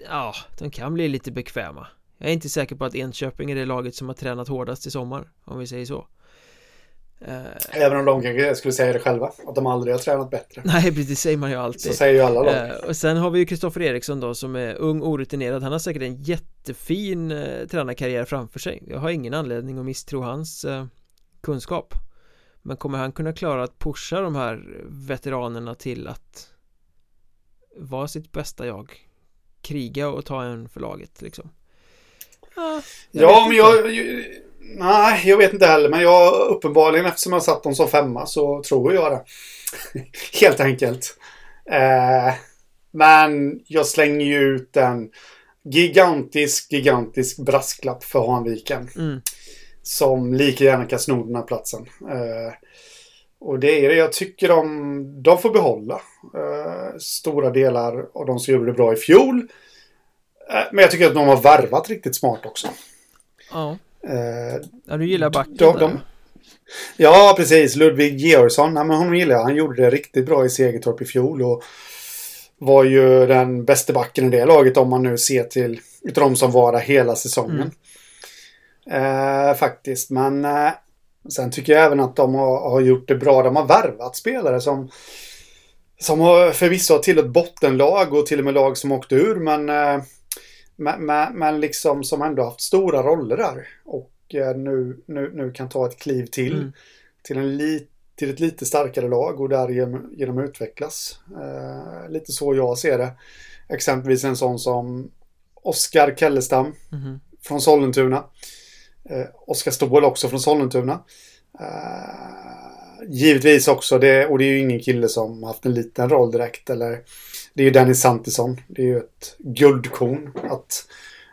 ja, de kan bli lite bekväma. Jag är inte säker på att Enköping är det laget som har tränat hårdast i sommar om vi säger så. Även om de kanske skulle säga det själva, att de aldrig har tränat bättre. Nej, precis, det säger man ju alltid. Så säger ju alla lag. Eh, och sen har vi ju Kristoffer Eriksson då som är ung, orutinerad. Han har säkert en jättefin eh, tränarkarriär framför sig. Jag har ingen anledning att misstro hans eh, kunskap. Men kommer han kunna klara att pusha de här veteranerna till att vara sitt bästa jag? Kriga och ta en för laget liksom. Ah, ja, men jag, Nej, jag vet inte heller. Men jag uppenbarligen eftersom jag satt dem som femma så tror jag det. Helt enkelt. Eh, men jag slänger ju ut en gigantisk, gigantisk brasklapp för Hanviken. Mm. Som lika gärna kan sno den här platsen. Eh, och det är det jag tycker de, de får behålla. Eh, stora delar av de som gjorde det bra i fjol. Eh, men jag tycker att de har värvat riktigt smart också. Ja. Eh, ja, du gillar backen de, de, Ja, precis. Ludvig Georgsson, ja, men honom gillar jag. Han gjorde det riktigt bra i Segertorp i fjol. Och var ju den bästa backen i det laget om man nu ser till utav de som var där hela säsongen. Mm. Eh, faktiskt, men eh, sen tycker jag även att de har, har, gjort det bra. De har värvat spelare som som har förvisso tillhört bottenlag och till och med lag som åkte ur, men eh, men, men, men liksom som ändå haft stora roller där. Och eh, nu, nu, nu kan ta ett kliv till. Mm. Till, en li, till ett lite starkare lag och därigenom genom utvecklas. Eh, lite så jag ser det. Exempelvis en sån som Oskar Kellestam mm. från Sollentuna. Eh, Oskar Ståhl också från Sollentuna. Eh, givetvis också, det, och det är ju ingen kille som haft en liten roll direkt. Eller det är ju Dennis Santisson. Det är ju ett guldkorn att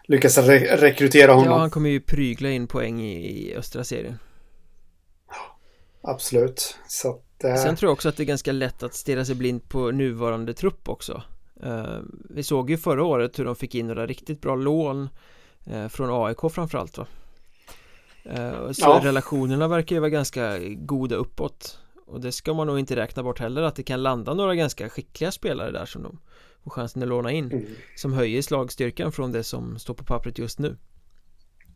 lyckas re rekrytera honom. Ja, han kommer ju prygla in poäng i, i östra serien. Absolut. Så att, eh... Sen tror jag också att det är ganska lätt att stirra sig blind på nuvarande trupp också. Eh, vi såg ju förra året hur de fick in några riktigt bra lån eh, från AIK framförallt va? Eh, så ja. relationerna verkar ju vara ganska goda uppåt och det ska man nog inte räkna bort heller att det kan landa några ganska skickliga spelare där som de får chansen att låna in mm. Som höjer slagstyrkan från det som står på pappret just nu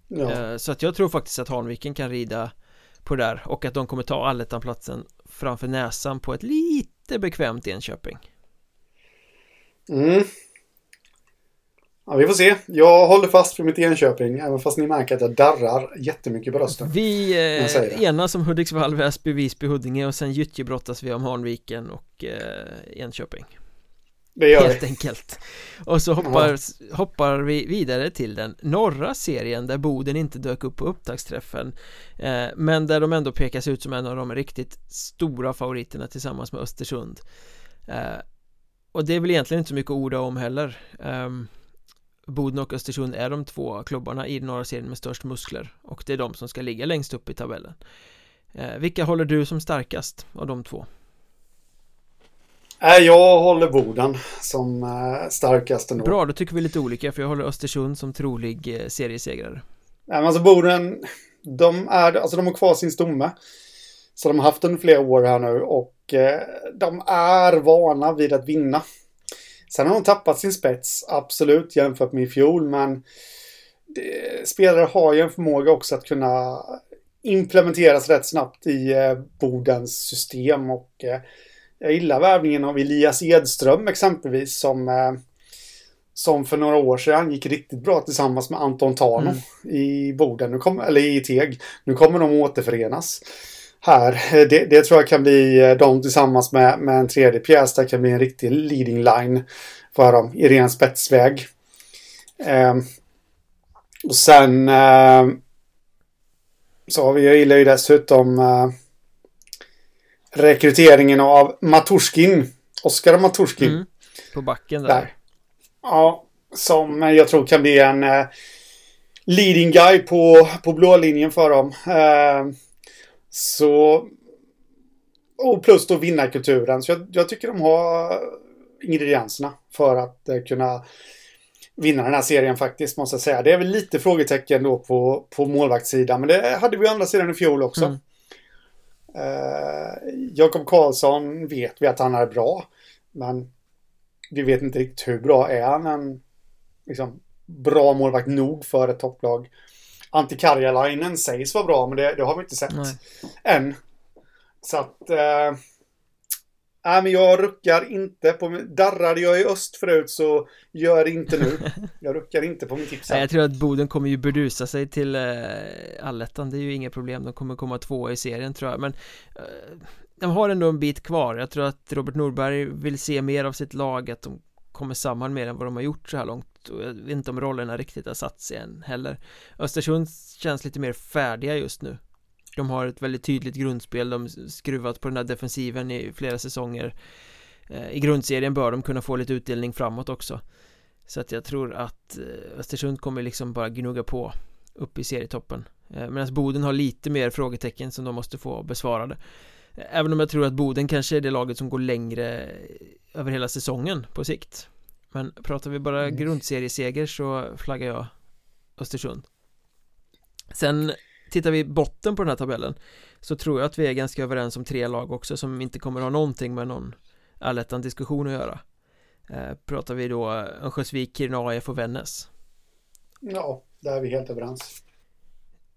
ja. Eh, så att jag tror faktiskt att Hanviken kan rida på det där och att de kommer ta allettan-platsen framför näsan på ett lite bekvämt Enköping Mm Ja, vi får se. Jag håller fast vid mitt Enköping, även fast ni märker att jag darrar jättemycket på rösten. Vi eh, enas om Hudiksvall, Väsby, Visby, Huddinge och sen gyttjebrottas vi om Hanviken och eh, Enköping. Det gör Helt vi. enkelt. Och så hoppar, hoppar vi vidare till den norra serien där Boden inte dök upp på upptaktsträffen eh, Men där de ändå pekas ut som en av de riktigt stora favoriterna tillsammans med Östersund eh, Och det är väl egentligen inte så mycket att orda om heller um, Boden och Östersund är de två klubbarna i norra serien med störst muskler och det är de som ska ligga längst upp i tabellen. Eh, Vilka håller du som starkast av de två? Äh, jag håller Boden som eh, starkast ändå. Bra, då tycker vi lite olika för jag håller Östersund som trolig eh, seriesegrare. Alltså Boden De är, alltså de har kvar sin stomme. Så de har haft den flera år här nu och eh, de är vana vid att vinna Sen har hon tappat sin spets, absolut, jämfört med i fjol, men det, spelare har ju en förmåga också att kunna implementeras rätt snabbt i eh, Bodens system och eh, jag gillar värvningen av Elias Edström exempelvis som eh, som för några år sedan gick riktigt bra tillsammans med Anton Tano mm. i Boden, nu kom, eller i Teg. Nu kommer de återförenas här. Det, det, tror jag kan bli eh, de tillsammans med, med en tredje pjäs. Det kan bli en riktig leading line för dem i ren spetsväg. Eh, och sen eh, så har vi, jag gillar ju dessutom eh, rekryteringen av Maturskin. Oskar Maturskin. Mm, på backen där. där. Ja, som jag tror kan bli en eh, leading guy på, på blå linjen för dem. Så... Och plus då vinnarkulturen. Så jag, jag tycker de har ingredienserna för att eh, kunna vinna den här serien faktiskt, måste jag säga. Det är väl lite frågetecken då på, på målvaktssidan, men det hade vi andra sidan i fjol också. Mm. Uh, Jakob Karlsson vet vi att han är bra, men vi vet inte riktigt hur bra är han en liksom, bra målvakt nog för ett topplag. Antti Karjalainen sägs vara bra, men det, det har vi inte sett Nej. än. Så att... Uh, Nej, men jag ruckar inte på min... Darrade jag i öst förut så gör inte nu. Jag ruckar inte på min tips Nej, Jag tror att Boden kommer ju burdusa sig till eh, allettan. Det är ju inga problem. De kommer komma två i serien tror jag. Men eh, de har ändå en bit kvar. Jag tror att Robert Norberg vill se mer av sitt lag. Att de kommer samman mer än vad de har gjort så här långt. Och jag vet inte om rollerna riktigt har satt sig än heller. Östersund känns lite mer färdiga just nu. De har ett väldigt tydligt grundspel, de skruvat på den här defensiven i flera säsonger eh, I grundserien bör de kunna få lite utdelning framåt också Så att jag tror att eh, Östersund kommer liksom bara gnugga på upp i serietoppen eh, Medan Boden har lite mer frågetecken som de måste få besvarade Även om jag tror att Boden kanske är det laget som går längre över hela säsongen på sikt. Men pratar vi bara mm. grundserieseger så flaggar jag Östersund. Sen Tittar vi botten på den här tabellen Så tror jag att vi är ganska överens om tre lag också som inte kommer ha någonting med någon allettan diskussion att göra. Eh, Pratar vi då Örnsköldsvik, Kiruna AIF och Vännäs? Ja, där är vi helt överens.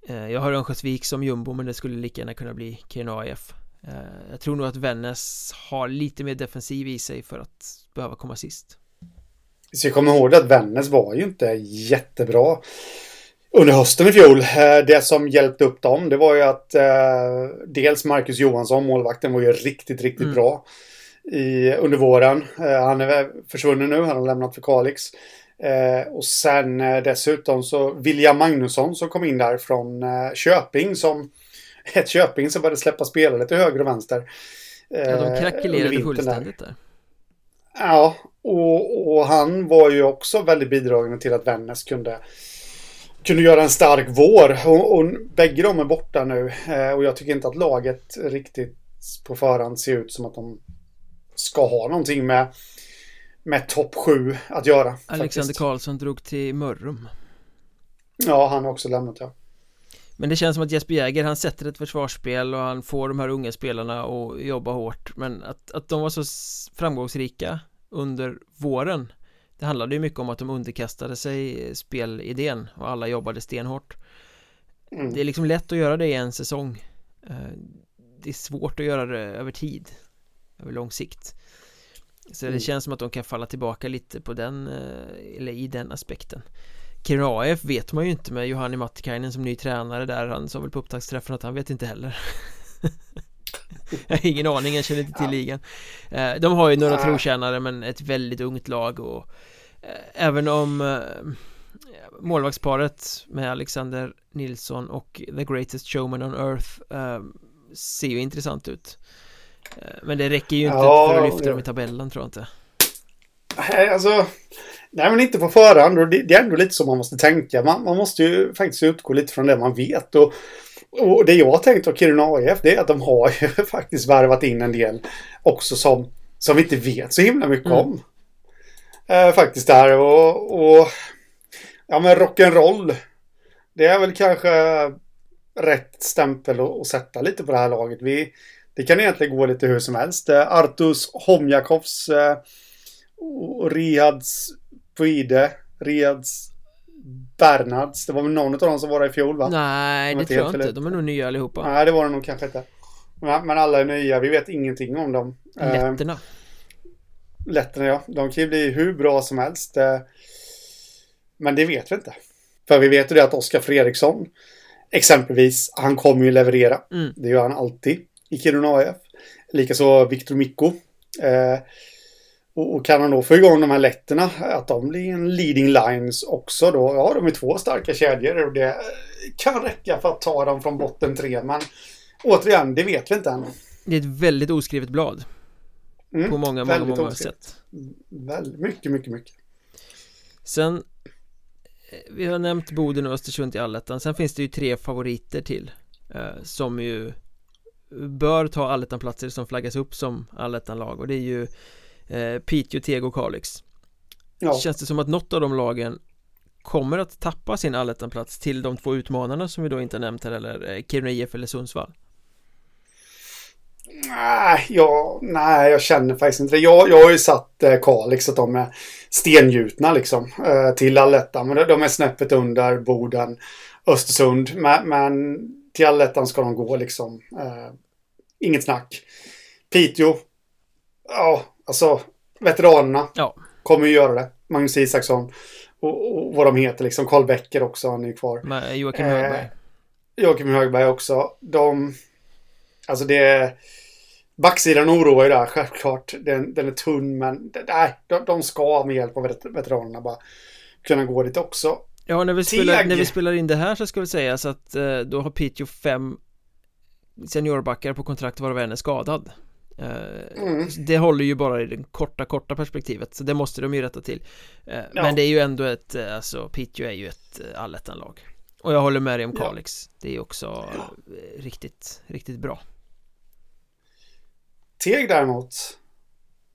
Eh, Jag har Örnsköldsvik som jumbo men det skulle lika gärna kunna bli Kiruna AIF eh, Jag tror nog att Vännäs har lite mer defensiv i sig för att behöva komma sist Vi ska komma ihåg att Vännäs var ju inte jättebra under hösten i fjol. Eh, det som hjälpte upp dem, det var ju att eh, dels Marcus Johansson, målvakten, var ju riktigt, riktigt mm. bra i, under våren. Eh, han är försvunnen nu, han har lämnat för Kalix. Eh, och sen eh, dessutom så William Magnusson som kom in där från eh, Köping som ett Köping som började släppa spelare till höger och vänster. ja, de krackelerade fullständigt där. Ja, och, och han var ju också väldigt bidragande till att Vännäs kunde kunde göra en stark vår. Och, och bägge de är borta nu. Eh, och jag tycker inte att laget riktigt på förhand ser ut som att de ska ha någonting med, med topp 7 att göra. Alexander faktiskt. Karlsson drog till Mörrum. Ja, han har också lämnat ja. Men det känns som att Jesper Jäger, han sätter ett försvarsspel och han får de här unga spelarna att jobba hårt. Men att, att de var så framgångsrika under våren det handlade ju mycket om att de underkastade sig spelidén och alla jobbade stenhårt. Mm. Det är liksom lätt att göra det i en säsong. Eh, Det är svårt att göra det över tid Över lång sikt. Så mm. det känns som att de kan falla tillbaka lite på den eh, Eller i den aspekten Kiruna AF vet man ju inte med Johanni Mattikainen som ny tränare där. Han sa väl på upptaktsträffen att han vet inte heller. Jag har ingen aning, jag känner inte till ligan. Eh, De har ju några trotjänare men ett väldigt ungt lag och Eh, även om eh, målvaktsparet med Alexander Nilsson och The Greatest Showman on Earth ser ju intressant ut. Men det räcker ju inte ja, för att lyfta dem i tabellen tror jag inte. Nej, alltså Nej men inte på förhand och det, det är ändå lite så man måste tänka man, man måste ju faktiskt utgå lite från det man vet och, och det jag har tänkt av Kiruna AIF det är att de har ju faktiskt värvat in en del också som, som vi inte vet så himla mycket mm. om eh, faktiskt där. Och, och ja, men rock'n'roll. Det är väl kanske rätt stämpel att, att sätta lite på det här laget. Vi, det kan egentligen gå lite hur som helst. Eh, Artus Homjakovs eh, och Riads Puide, Riads Bernards. Det var väl någon av dem som var där i fjol va? Nej, det tror jag inte. De är nog nya allihopa. Nej, det var de nog kanske inte. Men alla är nya. Vi vet ingenting om dem. Letterna. Eh, Letterna ja, de kan ju bli hur bra som helst. Eh, men det vet vi inte. För vi vet ju det att Oskar Fredriksson exempelvis, han kommer ju leverera. Mm. Det gör han alltid i Kiruna AF. Likaså Victor Mikko. Eh, och, kan han då få igång de här letterna, att de blir en leading lines också då, ja de är två starka kedjor och det kan räcka för att ta dem från botten tre, men återigen, det vet vi inte än. Det är ett väldigt oskrivet blad Mm, På många, många, väldigt många oskrivet. sätt Väl, mycket, mycket, mycket. Sen eh, Vi har nämnt Boden och Östersund i allettan Sen finns det ju tre favoriter till eh, Som ju Bör ta allettan-platser som flaggas upp som allettan-lag och det är ju eh, Piteå, Teg och Kalix Ja, Känns det som att något av de lagen Kommer att tappa sin allettan-plats till de två utmanarna som vi då inte nämnt här eller eh, Kiruna IF eller Sundsvall nej, jag, nej, jag känner faktiskt inte det. Jag, jag har ju satt eh, Kalix att de är stengjutna liksom eh, till allettan. Men de, de är snäppet under Boden, Östersund. Men, men till allettan ska de gå liksom. Eh, inget snack. Piteå, ja, alltså veteranerna Ja, kommer ju göra det. Magnus Isaksson och, och vad de heter liksom. Karl Becker också, han är ju kvar. med Joakim Eh, Högberg Joakim Högberg också. De... Alltså det... Backsidan oroar ju där, självklart. Den, den är tunn, men nej, de, de ska med hjälp av vet- veteranerna bara kunna gå dit också. Ja, när vi, spelar, när vi spelar in det här så ska vi säga så att eh, då har Piteå fem seniorbackar på kontrakt varav en är skadad eh, Mm. Det håller ju bara i det korta, korta perspektivet så det måste de ju rätta till eh, Ja. Men det är ju ändå ett, eh, alltså Piteå är ju ett eh, allettan-lag Och jag håller med dig om Ja. Kalix Det är också eh, riktigt, riktigt bra Teg däremot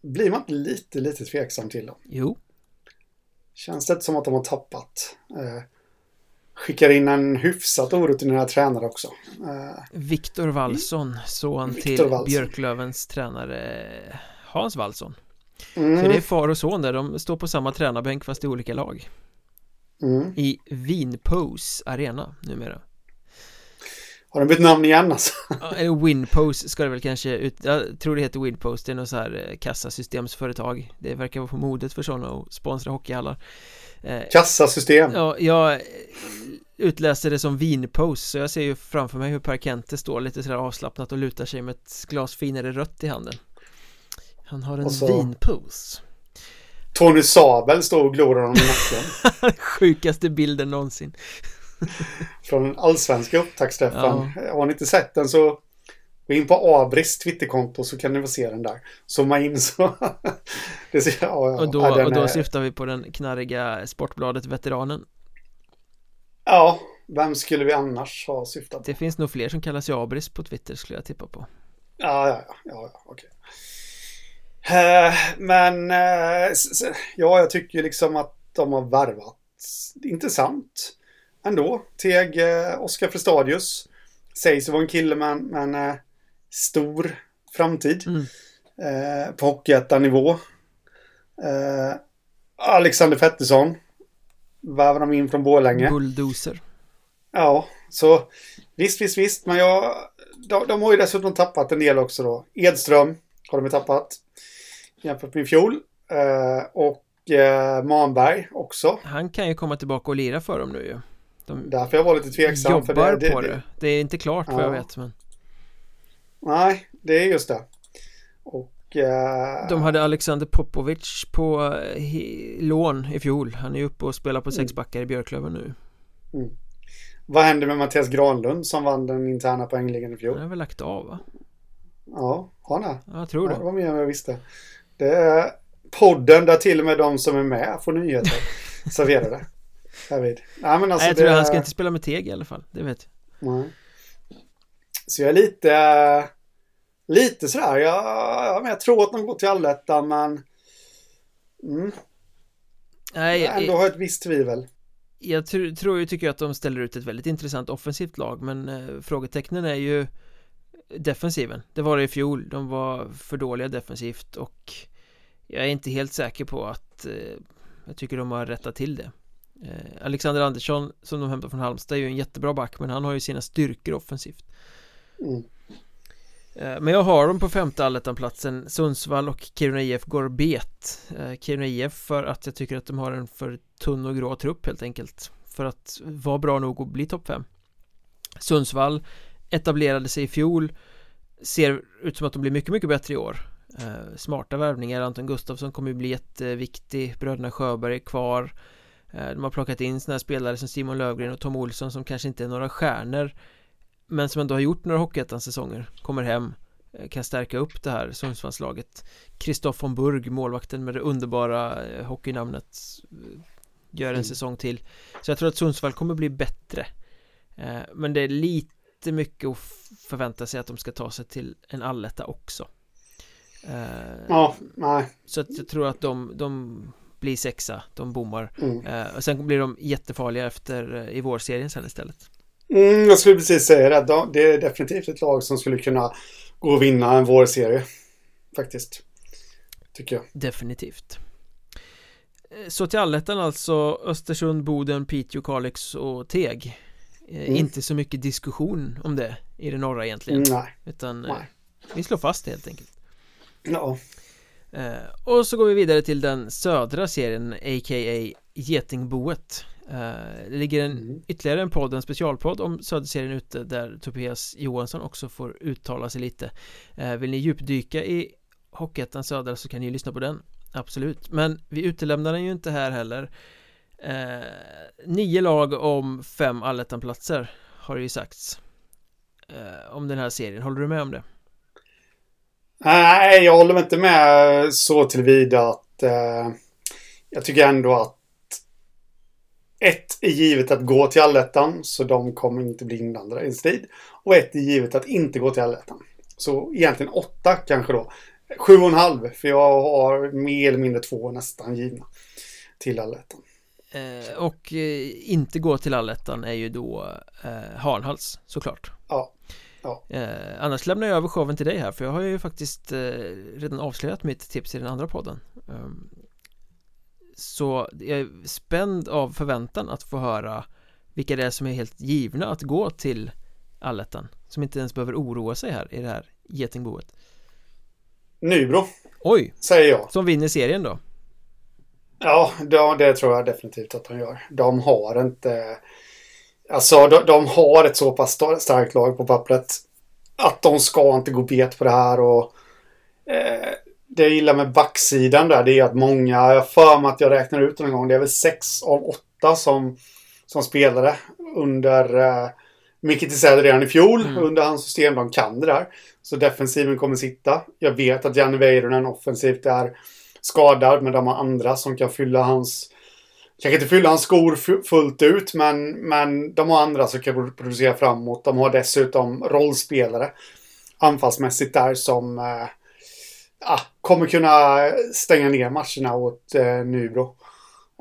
blir man inte lite, lite tveksam till dem. Jo, Känns det inte som att de har tappat. Eh, skickar in en hyfsat orutinerad tränare också. Eh, Viktor Wallson, son Viktor till Wallson. Björklövens tränare Hans Wallson. Mm, Så det är far och son där, de står på samma tränarbänk fast i olika lag. Mm. I Vinpose Arena numera. Har de bytt namn igen alltså? Eller Winpose ska det väl kanske ut, jag tror det heter Winpose, det är något så här eh, kassasystemsföretag. Det verkar vara på modet för sådana och sponsra hockeyhallar Kassasystem. Ja, jag eh, utläste det som Vinpose så jag ser ju framför mig hur Per Kente står lite sådär avslappnat och lutar sig med ett glas finare rött i handen Han har en så- vinpose Tony Sabel står och glor honom i nacken. Sjukaste bilden någonsin från allsvenska upptaktsträffen. Har ni inte sett den så gå in på Abris Twitterkonto så kan ni få se den där. Zooma in så. det ser, ja, ja. Och då, ja, och då är- syftar vi på den knarriga Sportbladet Veteranen Ja, vem skulle vi annars ha syftat på? Det finns nog fler som kallar sig Abris på Twitter skulle jag tippa på Ja, ja, ja, ja, ja okej. Eh, men eh, ja, jag tycker liksom att de har värvat intressant ändå. Teg eh, Oskar Frestadius sägs vara en kille med, en- med en eh, stor framtid Mm. eh, på hockeyettan-nivå. Eh, Alexander Pettersson värvar de in från Borlänge. Bulldozer Ja, så visst, visst, visst. Men jag, de, de har ju dessutom tappat en del också då. Edström har de ju tappat jämfört med i fjol. Eh, och eh, Manberg också. Han kan ju komma tillbaka och lira för dem nu ju De Därför jag var lite tveksam. jobbar för det, det, på det. det är inte klart vad Ja. jag vet men Nej, det är just det. Och... Eh, De hade Alexander Popovic på eh, lån i fjol Han är uppe och spelar på Mm. sex backar i Björklöven nu Vad hände med Mattias Granlund som vann den interna poängligan i Han fjol? har väl lagt av va? Ja, har han det? Ja, jag tror Ja, det det var mer än jag visste. Det är podden där till och med de som är med får nyheter serverade. Härvid. Nej, men alltså Nej, jag det... tror han ska inte spela med Teg i alla fall, det vet jag Nej. Så jag är lite... Lite sådär. Jag, ja, men jag tror att de går till allettan men... Mm, Nej, jag ändå jag, har ett visst tvivel. jag tror, tror ju, tycker att de ställer ut ett väldigt intressant offensivt lag Men eh, frågetecknen är ju defensiven. Det var det i fjol, de var för dåliga defensivt och Jag är inte helt säker på att eh, Jag tycker de har rättat till det. Eh, Alexander Andersson som de hämtar från Halmstad är ju en jättebra back men han har ju sina styrkor offensivt Mm. Eh, men jag har dem på femte allettanplatsen Sundsvall och Kiruna IF går bet. Eh, Kiruna IF för att jag tycker att de har en för tunn och grå trupp helt enkelt För att vara bra nog att bli topp fem. Sundsvall etablerade sig i fjol Ser ut som att de blir mycket, mycket bättre i år. Eh, smarta värvningar, Anton Gustafsson kommer ju bli jätteviktig Bröderna Sjöberg är kvar. De har plockat in sådana här spelare som Simon Lövgren och Tom Olsson som kanske inte är några stjärnor. Men som ändå har gjort några Hockeyettan-säsonger Kommer hem eh, kan stärka upp det här Sundsvallslaget Kristoff von Burg, målvakten med det underbara eh, hockeynamnet eh, Gör en Mm. säsong till Så jag tror att Sundsvall kommer bli bättre Men det är lite mycket att förvänta sig att de ska ta sig till en alletta också Ja, nej. Så att jag tror att de, de blir sexa, de bommar Mm. Och sen blir de jättefarliga efter i vårserien sen istället Mm, jag skulle precis säga det. De- Det är definitivt ett lag som skulle kunna gå och vinna en vårserie. Faktiskt. Tycker jag. Definitivt Eh, Så till allettan alltså Östersund, Boden, Piteå, Kalix och Teg Eh, Mm. Inte så mycket diskussion om det i det norra egentligen nej. Utan eh, nej. vi slår fast det helt enkelt Ja. Och så går vi vidare till den södra serien a.k.a. Getingboet Det ligger en, Mm. ytterligare en podd, en specialpodd om söderserien ute där Tobias Johansson också får uttala sig lite. Eh, Vill ni djupdyka i Hockeyettan Södra så kan ni lyssna på den. Absolut, men vi utelämnar den ju inte här heller. Eh, Nio lag om fem allettanplatser har det ju sagts eh, Om den här serien, håller du med om det? Nej, jag håller inte med så tillvida att eh, jag tycker ändå att ett är givet att gå till allettan, så de kommer inte bli inblandade i en strid. Och ett är givet att inte gå till allettan. Så egentligen åtta kanske då. Sju och en halv, för jag har mer eller mindre två nästan givna till allettan. Eh, och eh, inte gå till allettan är ju då eh, Hanhals såklart Ja. eh, Annars lämnar jag över showen till dig här för jag har ju faktiskt eh, redan avslöjat mitt tips i den andra podden Ehm, Så jag är spänd av förväntan att få höra vilka det är som är helt givna att gå till allettan Som inte ens behöver oroa sig här i det här getingboet Nybro, Oj, säger jag. som vinner serien då Ja, det, det tror jag definitivt att de gör. De har inte... Alltså, de, de har ett så pass sta- starkt lag på pappret. Att de ska inte gå bet på det här och... Eh, det jag gillar med backsidan där, det är att många... Jag för mig att jag räknar ut någon gång. Det är väl sex av åtta som, som spelade under... Eh, Micke Tisell redan i fjol, Mm. under hans system. De kan det där. Så defensiven kommer sitta. Jag vet att Janne Väyrynen offensivt är skadad, men de har andra som kan fylla hans... Kanske inte fylla hans skor fu- fullt ut, men, men de har andra som kan pro- producera framåt. De har dessutom rollspelare anfallsmässigt där som eh, ah, kommer kunna stänga ner matcherna åt eh, Nybro.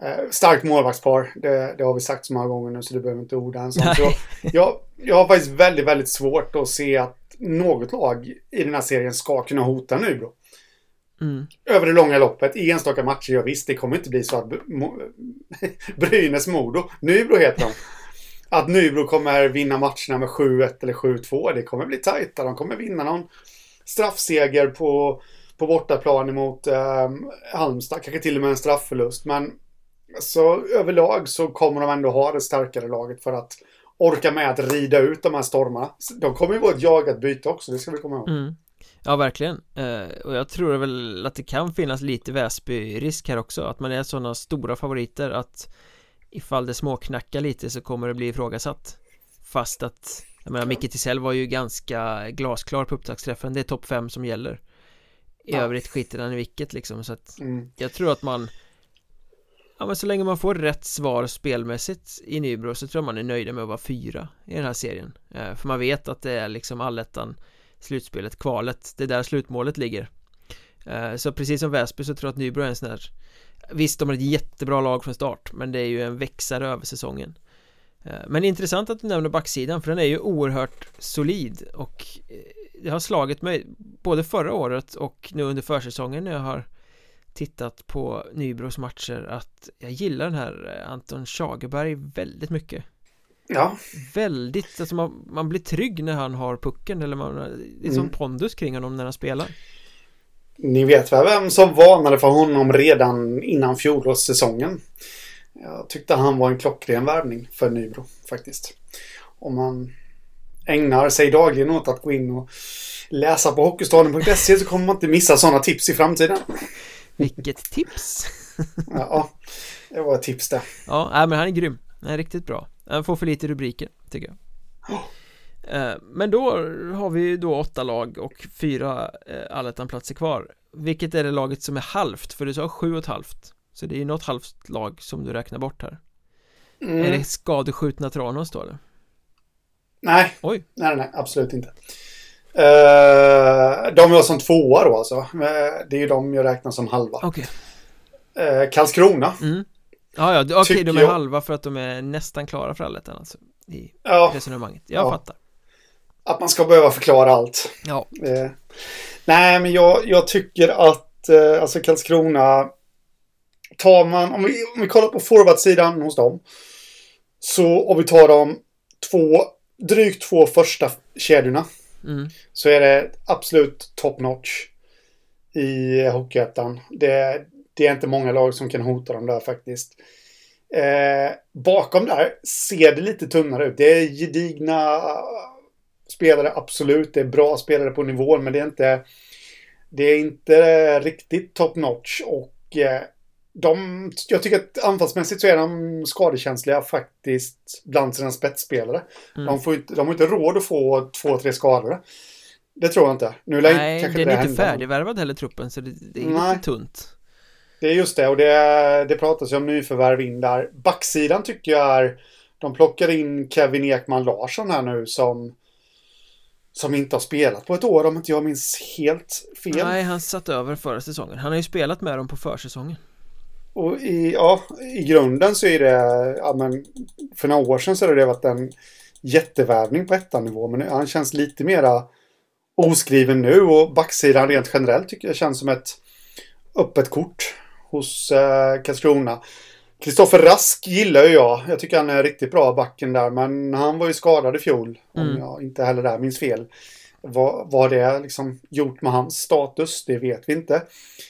Eh, starkt målvaktspar, det, det har vi sagt så många gånger nu så det behöver inte orda en sån. Så jag, jag har faktiskt väldigt, väldigt svårt att se att något lag i den här serien ska kunna hota Nybro mm. över det långa loppet. I enstaka matcher, ja visst, det kommer inte bli så att Mo- Brynäs-Modo, Nybro heter de. Att Nybro kommer vinna matcherna med 7-1 eller 7-2. Det kommer bli tajta. De kommer vinna någon straffseger på, på bortaplan emot eh, Halmstad. Kanske till och med en straffförlust. Men så överlag så kommer de ändå ha det starkare laget för att orka med att rida ut de här stormarna. De kommer ju vara ett jagat byte också, det ska vi komma ihåg. Mm. Ja, verkligen. Eh, och jag tror väl att det kan finnas lite Väsby-risk här också. Att man är sådana stora favoriter att ifall det småknackar lite så kommer det bli ifrågasatt. Fast att, jag menar, Micke Tisell var ju ganska glasklar på upptaktsträffen. Det är topp 5 som gäller. I Ja. övrigt skiter han i vilket liksom. Så att Mm. jag tror att man Ja men så länge man får rätt svar spelmässigt i Nybro så tror jag man är nöjda med att vara fyra i den här serien eh, För man vet att det är liksom allettan Slutspelet, kvalet, det är där slutmålet ligger eh, Så precis som Väsby så tror jag att Nybro är en sån här Visst, de har ett jättebra lag från start Men det är ju en växare över säsongen eh, Men intressant att du nämner backsidan för den är ju oerhört solid och Det har slagit mig både förra året och nu under försäsongen när jag har tittat på Nybros matcher att jag gillar den här eh, Anton Schagerberg väldigt mycket Ja, Väldigt, alltså man, man blir trygg när han har pucken eller man, det är som Mm. pondus kring honom när han spelar Ni vet väl vem som varnade för honom redan innan fjolårssäsongen? Jag tyckte han var en klockren värvning för Nybro faktiskt. Om man ägnar sig dagligen åt att gå in och läsa på Hockeystaden.se så kommer man inte missa sådana tips i framtiden. Vilket tips! Ja, det var ett tips det. Ja, men han är grym Han är riktigt bra Han får för lite rubriker, tycker jag Eh, men då har vi ju då åtta lag och fyra eh, allettan-platser kvar Vilket är det laget som är halvt? För du sa sju och ett halvt Så det är ju något halvt lag som du räknar bort här Mm. Är det skadeskjutna Tranås då eller? Nej, Oj, nej, nej, absolut inte. Uh, de jag som tvåa då alltså. Eh, det är ju de jag räknar som halva. okej Uh, Karlskrona. mm. Ja, ja, okej, Tycker de är jag- halva för att de är nästan klara för allettan alltså I Ja, resonemanget, jag Ja. fattar att man ska behöva förklara allt. Ja, Eh, nej, men jag, jag tycker att eh, alltså Karlskrona tar man, om vi, om vi kollar på forwardsidan hos dem. Så om vi tar de två, drygt två första kedjorna. mm. Så är det absolut top notch i Hockeyettan. Det, det är inte många lag som kan hota dem där faktiskt. Eh, bakom där ser det lite tunnare ut. Det är gedigna spelare, absolut. Det är bra spelare på nivån, men det är inte, det är inte riktigt top notch. Och eh, de, jag tycker att anfallsmässigt så är de skadekänsliga faktiskt bland sina spetsspelare. Mm. De, får de har inte råd att få två, tre skador. Det tror jag inte. Nu lär Nej, kanske den det är inte färdigvärvad heller truppen så det, det är Nej. lite tunt Det är just det och det, det pratas ju om nyförvärv in där. Backsidan tycker jag är... De plockar in Kevin Ekman Larsson här nu som... Som inte har spelat på ett år om inte jag minns helt fel. Nej, han satt över förra säsongen Han har ju spelat med dem på försäsongen Och i, ja, i grunden så är det... Ja, men för några år sedan så har det varit en jättevärvning på ettanivå. Men han känns lite mera oskriven nu och backsidan rent generellt tycker jag känns som ett öppet kort hos eh, Karlskrona. Kristoffer Rask gillar ju jag. Jag tycker han är riktigt bra backen där. Men han var ju skadad i fjol. Om Mm. jag inte heller där minns fel. Vad, vad det liksom gjort med hans status, det vet vi inte.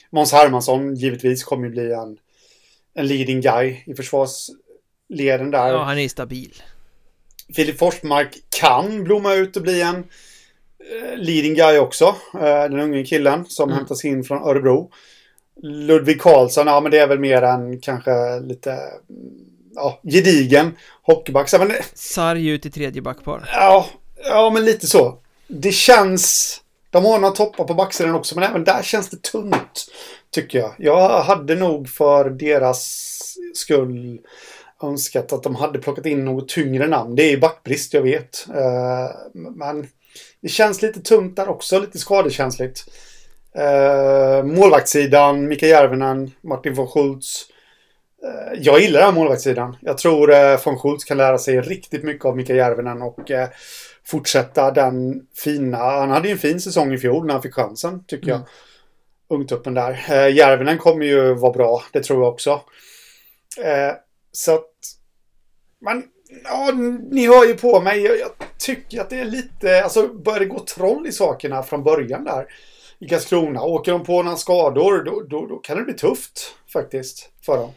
Måns Hermansson givetvis kommer ju bli en, en leading guy i försvarsleden där. Ja, han är stabil Filip Forsmark kan blomma ut och bli en eh, leading guy också. Eh, den unge killen som Mm. hämtas in från Örebro. Ludvig Karlsson, ja men det är väl mer en kanske lite ja, gedigen hockeyback. Men, Sarg ut i tredje backpar ja, ja, men lite så. Det känns... De har några toppar på backsidan också, men även där känns det tunt. Tycker jag. Jag hade nog för deras skull önskat att de hade plockat in något tyngre namn. Det är ju backbrist, jag vet. Eh, men det känns lite tunt där också, lite skadekänsligt. Eh, målvaktssidan, Mika Järvinen, Martin von Schultz. Eh, jag gillar den här målvaktssidan. Jag tror von Schultz kan lära sig riktigt mycket av Mika Järvinen och fortsätta den fina... Han hade ju en fin säsong i fjol när han fick chansen, tycker jag. Mm. Ungtuppen där. Uh, Järvinen kommer ju vara bra, det tror jag också. Eh, så att... Man, ja, ni hör ju på mig. Jag, jag tycker att det är lite... Alltså, börjar det gå troll i sakerna från början där i Karlskrona. Åker de på några skador, då, då, då kan det bli tufft faktiskt för dem.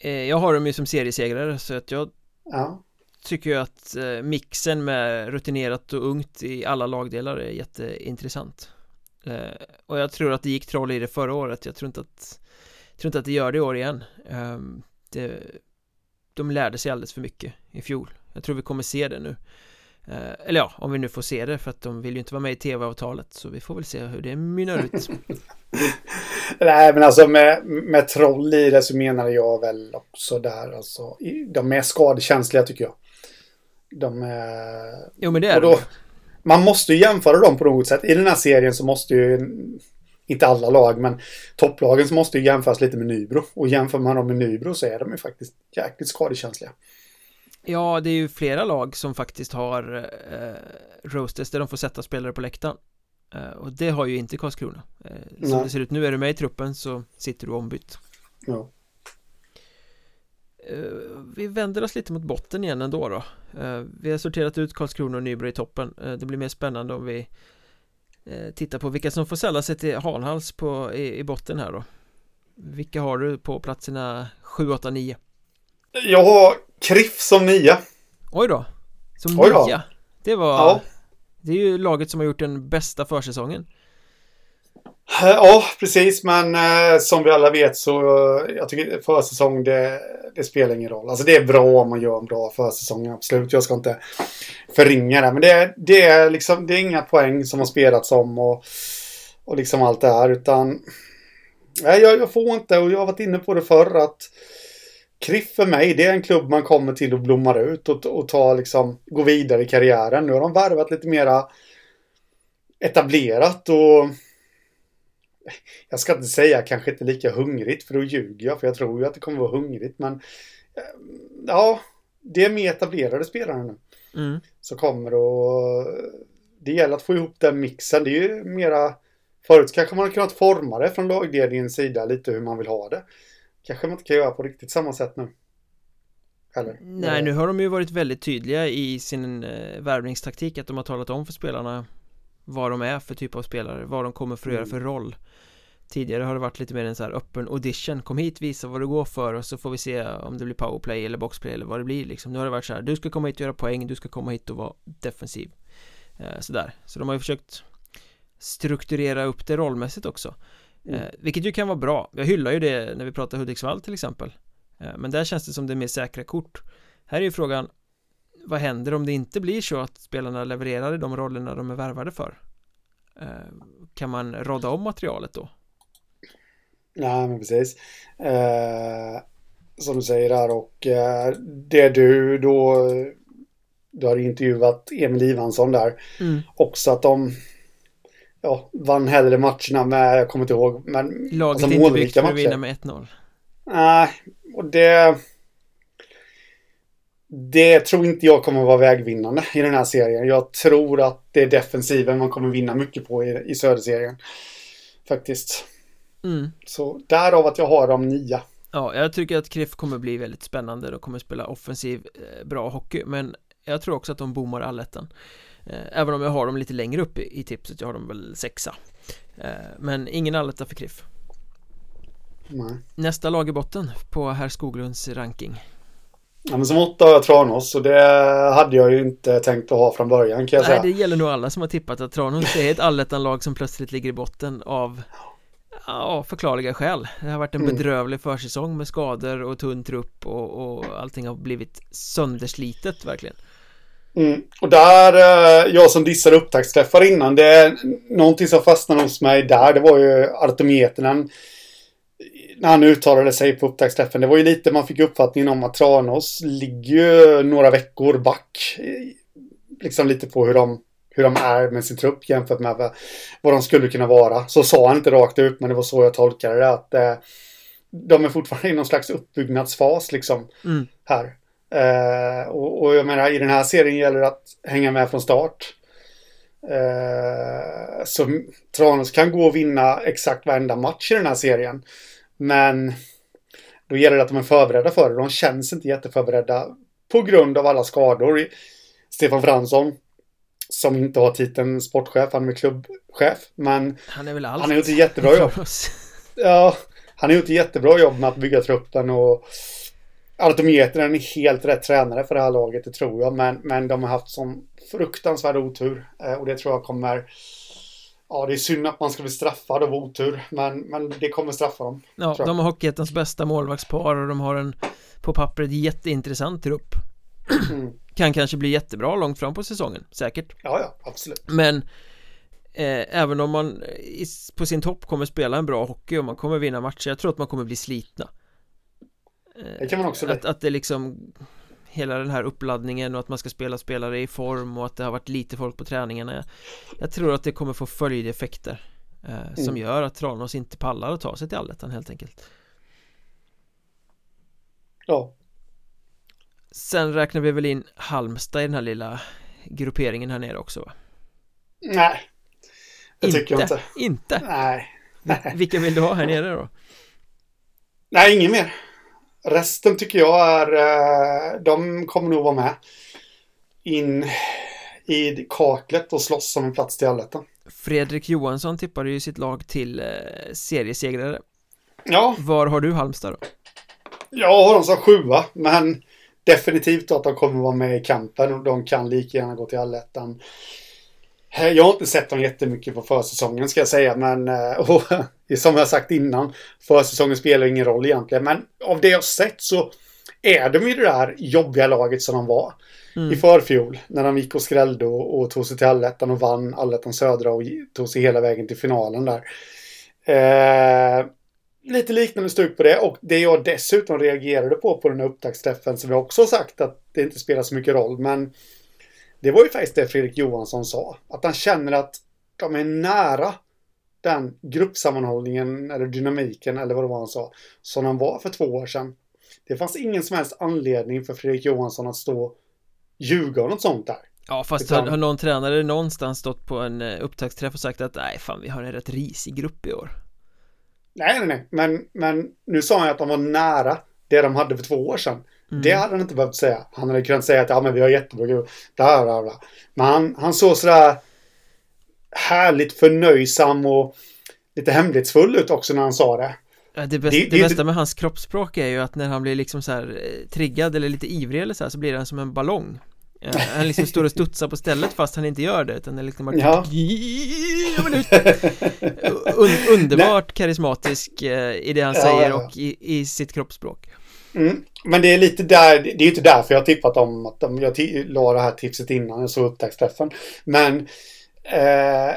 eh, Jag har dem ju som seriesegrare så att jag Ja. tycker ju att eh, mixen med rutinerat och ungt i alla lagdelar är jätteintressant eh, Och jag tror att det gick troll i det förra året, jag tror inte att jag tror inte att det gör det i år igen. Eh, det, De lärde sig alldeles för mycket i fjol. Jag tror vi kommer se det nu. Eh, Eller ja, om vi nu får se det för att de vill ju inte vara med i tv-avtalet så vi får väl se hur det mynnar ut. Nej, men alltså med, med troll i det så menar jag väl också där. Alltså, de är skadekänsliga tycker jag. De är... Jo men det är Och då, man måste ju jämföra dem på något sätt. I den här serien så måste ju, inte alla lag, men topplagen så måste ju jämföras lite med Nybro. Och jämför man dem med Nybro så är de ju faktiskt jäkligt skadekänsliga. Ja, det är ju flera lag som faktiskt har eh, roasters där de får sätta spelare på läktaren eh, Och det har ju inte Karlskrona eh, Som Nej. det ser ut nu, är du med i truppen så sitter du ombytt Ja. Eh, Vi vänder oss lite mot botten igen ändå då eh, Vi har sorterat ut Karlskrona och Nybro i toppen eh, Det blir mer spännande om vi tittar på vilka som får sälla sig till Hanhals på, i, i botten här då Vilka har du på platserna 7, 8, 9? Jag har Kriff som nia. Oj då! Som Oj då. nia Det var Ja. Det är ju laget som har gjort den bästa försäsongen Eh, ja, precis. Men eh, som vi alla vet så eh, jag tycker försäsong det, det spelar ingen roll. Alltså det är bra om man gör en bra försäsong, absolut. Jag ska inte förringa det. Men det, det, är liksom, det är inga poäng som har spelats om och, och liksom allt det här. Utan nej, jag, jag får inte, och jag har varit inne på det förr, att Kriff för mig, det är en klubb man kommer till och blommar ut och, och tar liksom, går vidare i karriären. Nu har de värvat lite mera etablerat och jag ska inte säga kanske inte lika hungrigt för då ljuger jag för jag tror ju att det kommer vara hungrigt men eh, ja, det är mer etablerade spelare nu. Mm. Så kommer och det gäller att få ihop den mixen. Det är ju mera förut kanske man har kunnat forma det från lagledningens sida lite hur man vill ha det. Kanske man inte kan göra på riktigt samma sätt nu. Eller? Nej, nu har de ju varit väldigt tydliga i sin eh, värvningstaktik att de har talat om för spelarna vad de är för typ av spelare, vad de kommer för att mm. göra för roll Tidigare har det varit lite mer en så här öppen audition. Kom hit, visa vad du går för och så får vi se om det blir powerplay eller boxplay eller vad det blir liksom. Nu har det varit så här, du ska komma hit och göra poäng, du ska komma hit och vara defensiv. Eh, Sådär, så de har ju försökt Strukturera upp det rollmässigt också. Mm. eh, Vilket ju kan vara bra. Jag hyllar ju det när vi pratar Hudiksvall till exempel. Eh, Men där känns det som det är mer säkra kort. Här är ju frågan Vad händer om det inte blir så att spelarna levererar i de rollerna de är värvade för? Eh, kan man rodda om materialet då? Nej, men precis. Eh, som du säger där och eh, det du då du har intervjuat Emil Ivansson där. Mm. Också att de ja, vann hellre matcherna med, jag kommer inte ihåg, men Laget alltså, inte byggt för att vinna med 1-0. Nej, och det det tror inte jag kommer vara vägvinnande i den här serien. Jag tror att det är defensiven man kommer vinna mycket på i, i söderserien. Faktiskt. Mm. Så därav att jag har dem nia. Ja, jag tycker att Kriff kommer bli väldigt spännande och kommer spela offensiv eh, bra hockey men jag tror också att de bommar allettan eh, Även om jag har dem lite längre upp i, tipset, jag har dem väl sexa eh, Men ingen alletta för Kriff Nej. Nästa lag i botten på herr Skoglunds ranking Ja men som åtta har jag Tranås och det hade jag ju inte tänkt att ha från början kan jag Nej, säga det gäller nog alla som har tippat att Tranås är ett allettan-lag som plötsligt ligger i botten av Ja, förklarliga skäl Det har varit en mm. bedrövlig försäsong med skador och tunn trupp och, och allting har blivit sönderslitet verkligen mm. Och där, eh, jag som dissade upptaktsträffar innan, det är någonting som fastnade hos mig där, det var ju Artometinen när han uttalade sig på upptaktsträffen. Det var ju lite man fick uppfattningen om att Tranås ligger ju några veckor back. Liksom lite på hur de hur de är med sin trupp jämfört med vad de skulle kunna vara. Så sa han inte rakt ut, men det var så jag tolkade det. Att eh, de är fortfarande i någon slags uppbyggnadsfas liksom mm. här. Eh, och, och, jag menar, i den här serien gäller det att hänga med från start. Eh, så Tranås kan gå och vinna exakt varenda match i den här serien. Men då gäller det att de är förberedda för det. De känns inte jätteförberedda på grund av alla skador. Stefan Fransson som inte har titeln sportchef, han är klubbchef. Men han är väl allt. Han har gjort ett jättebra jobb. ja, han har gjort ett jättebra jobb med att bygga truppen och Artometer är en helt rätt tränare för det här laget, det tror jag. Men, men de har haft sån fruktansvärd otur eh, och det tror jag kommer Ja, det är synd att man ska bli straffad av otur, men, men det kommer straffa dem. Ja, de har Hockeyettans bästa målvaktspar och de har en på pappret jätteintressant trupp. Mm kan kanske bli jättebra långt fram på säsongen, säkert. Ja, ja, absolut. Men eh, Även om man i, på sin topp kommer spela en bra hockey och man kommer vinna matcher Jag tror att man kommer bli slitna. Eh, Det kan man också bli. att, att det liksom Hela den här uppladdningen och att man ska spela spelare i form och att det har varit lite folk på träningarna Jag tror att det kommer få följdeffekter eh, Som mm. gör att Tranås inte pallar att ta sig till allettan helt enkelt. Ja Sen räknar vi väl in Halmstad i den här lilla grupperingen här nere också va? Nej Det inte, tycker jag inte Inte? Nej, Nej. Vilka vill du ha här nere då? Nej, ingen mer Resten tycker jag är eh, De kommer nog vara med In i kaklet och slåss om en plats till allettan Fredrik Johansson tippade ju sitt lag till eh, seriesegrare Ja Var har du Halmstad då? Jag har dem som sjua, men definitivt att de kommer vara med i kampen och de kan lika gärna gå till allettan. Eh, jag har inte sett dem jättemycket på försäsongen ska jag säga, men eh, och, som jag sagt innan, försäsongen spelar ingen roll egentligen. Men av det jag sett så är de ju det där jobbiga laget som de var mm. i förfjol. När de gick och skrällde och, och tog sig till allettan och vann allettan södra och tog sig hela vägen till finalen där. Eh, lite liknande stuk på det och det jag dessutom reagerade på på den här upptaktsträffen som jag också har sagt att det inte spelar så mycket roll men det var ju faktiskt det Fredrik Johansson sa. Att han känner att de är nära den gruppsammanhållningen eller dynamiken eller vad det var han sa som han var för två år sedan. Det fanns ingen som helst anledning för Fredrik Johansson att stå och ljuga om något sånt där. Ja fast Utan... har, någon tränare någonstans stått på en eh, upptaktsträff och sagt att nej fan vi har en rätt risig grupp i år Nej nej nej. Men, men nu sa han att de var nära det de hade för två år sedan. Mm. Det hade han inte behövt säga. Han hade kunnat säga att ja men vi har jättebra grupp där, där, där. Men han, han såg sådär Härligt förnöjsam och Lite hemlighetsfull ut också när han sa det. Det, bästa, det, det, det bästa med hans kroppsspråk är ju att när han blir liksom så här eh, triggad eller lite ivrig eller så här så blir han som en ballong Han liksom står och studsar på stället fast han inte gör det utan det är liksom bara ja. Un, Underbart karismatisk eh, i det han säger och i, i sitt kroppsspråk mm. Men det är lite där, det är inte därför jag har tippat om att de, jag la det här tipset innan jag såg upptaktsträffen Men eh,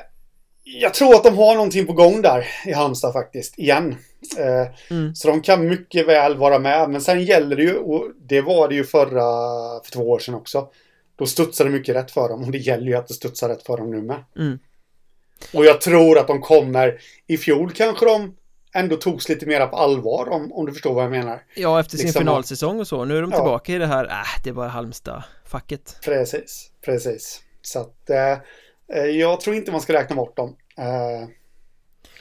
jag tror att de har någonting på gång där i Halmstad faktiskt, igen. Eh, mm. Så de kan mycket väl vara med. Men sen gäller det ju, och det var det ju förra, för två år sedan också. Då studsade det mycket rätt för dem och det gäller ju att det studsar rätt för dem nu med. Mm. Och jag tror att de kommer, i fjol kanske de ändå togs lite mer på allvar om, om du förstår vad jag menar. Ja, efter sin liksom, finalsäsong och så. Nu är de tillbaka ja. i det här, äh, det är bara Halmstad-facket. Precis, precis. Så att eh, eh, jag tror inte man ska räkna bort dem. Eh,